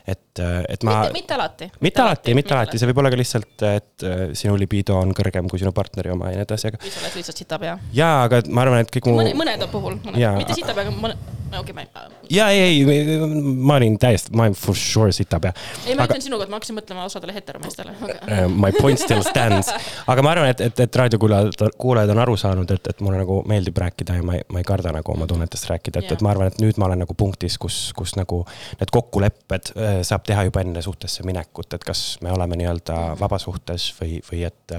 et, et ma mitte, alati. mitte alati, mitte alati, see võib olla ka lihtsalt, et äh, sinu libido on kõrgem kui sinu partneri oma ja nii edasi, aga või sa oled lihtsalt sitapea. jaa, aga ma arvan, et kõik mu mõne, mõnede puhul, mitte sitapea, aga mõne, okei, ma ei, ja ei, ei, ma olin täiesti, ma olen for sure sitapea. ei ma Aga- ütlen sinuga, et ma hakkasin mõtlema osadele heteromeestele. Uh, My point still stands, aga ma arvan, et, et, et raadiokuulajad, kuulajad on aru saanud, et, et mulle nagu meeldib rääkida ja ma ei, ma ei karda nagu oma tunnetest rääkida, et, Jaa. et ma arvan, et nüüd ma olen nagu punktis, kus, kus nagu need kokkulepped äh, saab teha juba enne suhtesse minekut, et kas me oleme nii-öelda vabasuhtes või, või et,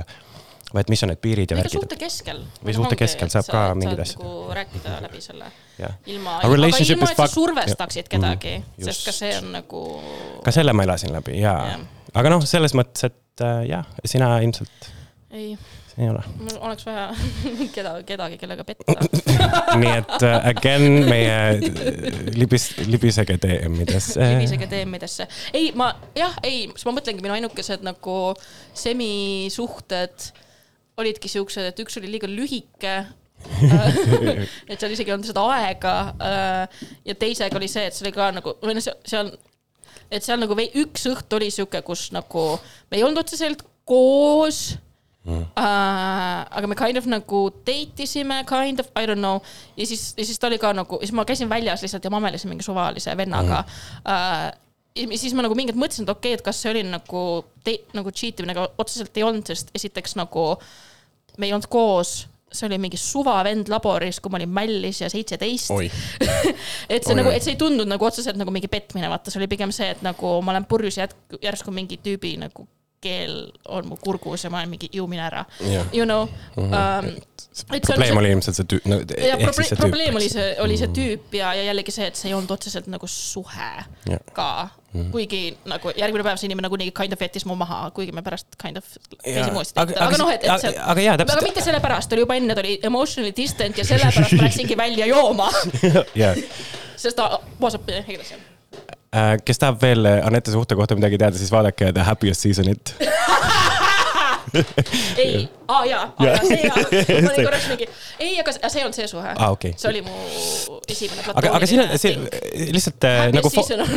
või et mis on need piirid ja värgid, suhte keskel. Või suhte keskel saab ka mingeid asju nagu rääkida läbi selle jah. ilma, aga ilma, et sa fuck- survestaksid jah. kedagi Mm,, sest ka see on nagu. ka selle ma elasin läbi ja Jah., aga noh, selles mõttes, et äh, jah, sina ilmselt ei, ei ole. mul oleks vaja (laughs) keda, kedagi, kellega petta. (laughs) nii et uh, again meie äh, libis, libisege DM-idesse. (laughs) libisege DM-idesse. ei, ma jah, ei, siis ma mõtlengi, minu ainukesed nagu semisuhted olidki siuksed, et üks oli liiga lühike (laughs) et seal isegi ei olnud seda aega. ja teisega oli see, et see oli ka nagu, või noh, seal, et seal nagu üks õht oli sihuke, kus nagu me ei olnud otseselt koos, mm. uh,. aga me kind of nagu date isime, kind of, I don't know. ja siis, ja siis ta oli ka nagu, siis ma käisin väljas lihtsalt ja mamelesin mingi suvalise vennaga mm.. Uh, ja siis ma nagu mingit mõtlesin, et okei okay,, et kas see oli nagu, nagu cheat imine, aga otseselt ei olnud, sest esiteks nagu me ei olnud koos see oli mingi suvavend laboris, kui ma olin mällis ja seitseteist. (laughs) et see Oi, nagu, et see ei tundunud nagu otseselt nagu mingi petmine, vaata, see oli pigem see, et nagu ma olen purjus ja järsku mingi tüübi nagu keel on mu kurgus ja ma olen mingi ju mine ära Jah. you know um,. et see on probleem see- oli ilmselt see tüüp, no ja proble see probleem oli see, oli see tüüp ja, ja jällegi see, et see ei olnud otseselt nagu suhe Jah. ka. Kuigi nagu järgmine päev see inimene nagunii kind of jättis mu maha, kuigi me pärast kind of käisime uuesti. aga, aga, aga noh, et, et aga, see. aga jaa, aga täpselt. mitte sellepärast, oli juba enne, ta oli emotionally distant ja sellepärast ma läksingi välja jooma, (laughs) jaa. sest ta wasab edasi. kes tahab veel Anette suhte kohta midagi teada, siis vaadake The Happiest Seasonit. (laughs) (laughs) ei, aa jaa, aa jaa, see jaa. (laughs) ma olin korraks mingi, ei, aga see- ei olnud see suhe Aa, okei. see oli mu esimene aga, aga siin on, see lihtsalt äh, nagu.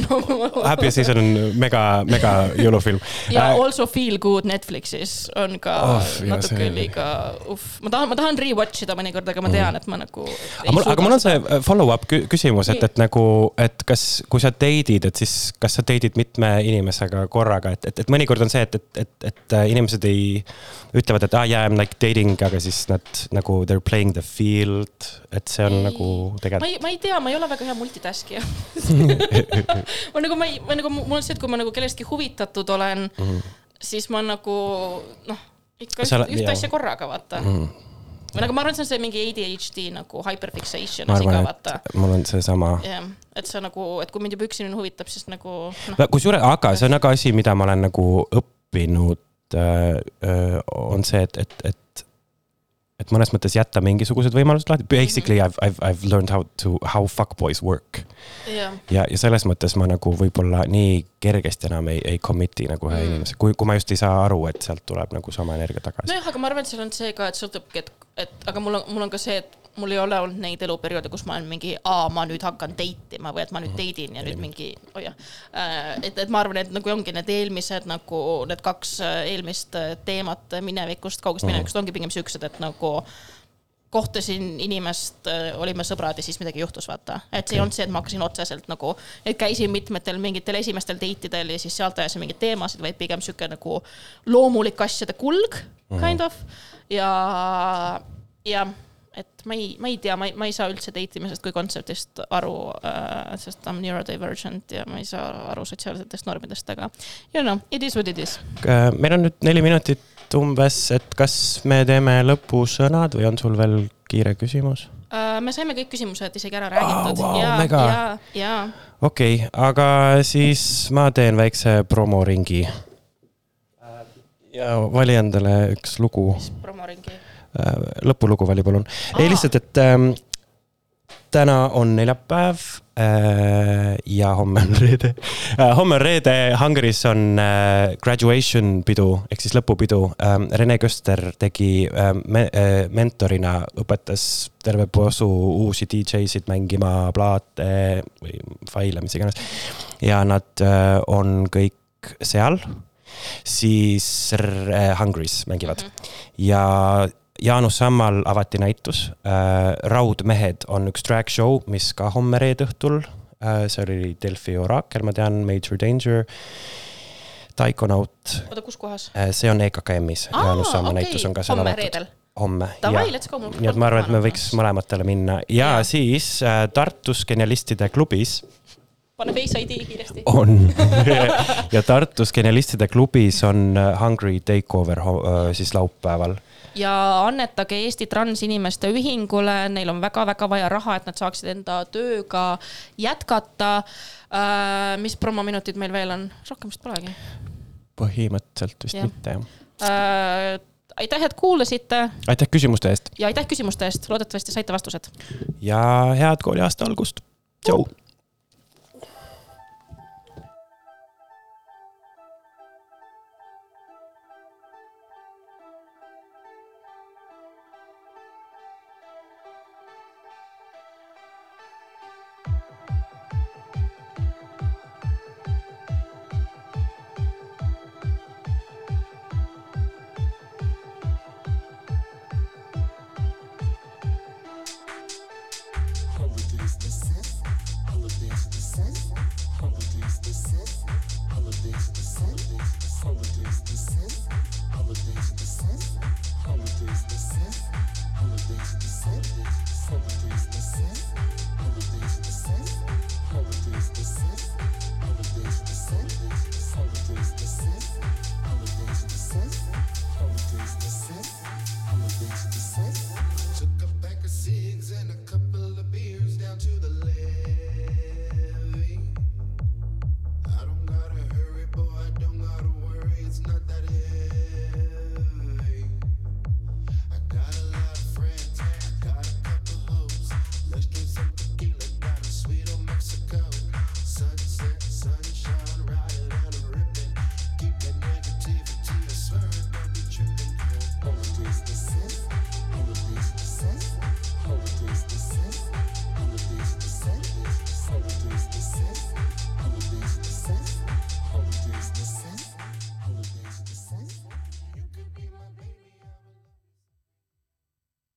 (laughs) Happiest Season on mega, mega jõulufilm. ja Also Feel Good Netflixis on ka Oh, natuke see- liiga, uh, ma tahan, ma tahan rewatch ida mõnikord, aga ma tean, et ma nagu. aga mul, aga mul on see äh, follow-up kü- küsimus, et, et nagu, et kas, kui sa date'id, et siis kas sa date'id mitme inimesega korraga, et, et, et mõnikord on see, et, et, et, et inimesed ei, ütlevad, et ah, yeah I m like dating, aga siis nad nagu they are playing the field, et see on Ei. nagu ma tegelikult. ei, ma ei tea, ma ei ole väga hea multitaskija (laughs) ma nagu, ma ei, ma nagu, mul on see, et kui ma nagu kellestki huvitatud olen mm, -hmm. siis ma nagu noh, ikka Sa üht, jaa. asja korraga vaata mm. -hmm. või nagu ma arvan, see on see mingi ADHD nagu hyperfixation ma asi ka vaata. mul on seesama jah, et see nagu, et kui mind juba üks inimene huvitab, siis nagu noh, kusjuures, aga see on aga asi, mida ma olen nagu õppinud on see, et, et, et et mõnes mõttes jätta mingisugused võimalused lahti, basically I ve, I ve, I ve learned how to, how fuckboys work. jah, ja, ja selles mõttes ma nagu võib-olla nii kergesti enam ei, ei commit'i nagu ühe Mm. mm. inimese, kui, kui ma just ei saa aru, et sealt tuleb nagu sama energia tagasi. nojah, aga ma arvan, et seal on see ka, et sõltubki, et, et aga mul on, mul on ka see, et mul ei ole olnud neid eluperioode, kus ma olen mingi, aa, ma nüüd hakkan date ima või et ma nüüd date in ja nüüd mingi, oh jah. et, et ma arvan, et nagu ongi need eelmised nagu need kaks äh, eelmist äh, teemat minevikust, kaugest minevikust ongi pigem siuksed, et nagu kohtasin inimest, olime sõbrad ja siis midagi juhtus, vaata. et see ei olnud see, et ma hakkasin otseselt nagu, et käisin mitmetel mingitel esimestel date idel ja siis sealt ajasin mingeid teemasid, vaid pigem sihuke nagu loomulik asjade kulg, kind of. ja, ja et ma ei, ma ei tea, ma ei, ma ei saa üldse date imisest kui kontseptist aru äh,, sest I m neurodivergent ja ma ei saa aru sotsiaalsetest normidest, aga you know, it is what it is. Äh, meil on nüüd neli minutit umbes, et kas me teeme lõpusõnad või on sul veel kiire küsimus? Uh, me saime kõik küsimused isegi ära räägitud vau, ja, mega. ja, ja okei okay,, aga siis ma teen väikse promoringi. ja vali endale üks lugu, mis promoringi. Lõpulugu vali palun. ei lihtsalt, et ähm, täna on neljapäev äh, ja homme on reede äh,. homme on reede, Hungaris on äh, graduation pidu ehk siis lõpupidu ähm,. Rene Köster tegi ähm, me, äh, mentorina, õpetas terve posu uusi DJ-sid mängima plaate või faile, mis iganes. ja nad äh, on kõik seal, siis äh, Hungaris mängivad mm -hmm. ja Jaanus Sammal avati näitus äh,. Raudmehed on üks drag show, mis ka homme reede õhtul äh,, see oli Delfi oraakel, ma tean, Major Danger. Taikonaut oota, kus kohas? äh,, see on EKKM-is, Jaanus Samma okay. näitus on ka seal avatud. homme. Davai, let's go. nii et ma arvan, et me võiks. mõlematele minna ja Jaa. siis äh, Tartus Genialistide klubis pane Face ID kiiresti. on (laughs) ja Tartus Genialistide klubis on äh, Hungry Takeover äh, siis laupäeval ja annetage Eesti transinimeste ühingule, neil on väga-väga vaja raha, et nad saaksid enda tööga jätkata. mis promominutid meil veel on? rohkem vist polegi. põhimõtteliselt vist Jah. mitte jah. aitäh, et kuulasite aitäh küsimuste eest ja aitäh küsimuste eest, loodetavasti saite vastused. ja head kooliaasta algust. tšau.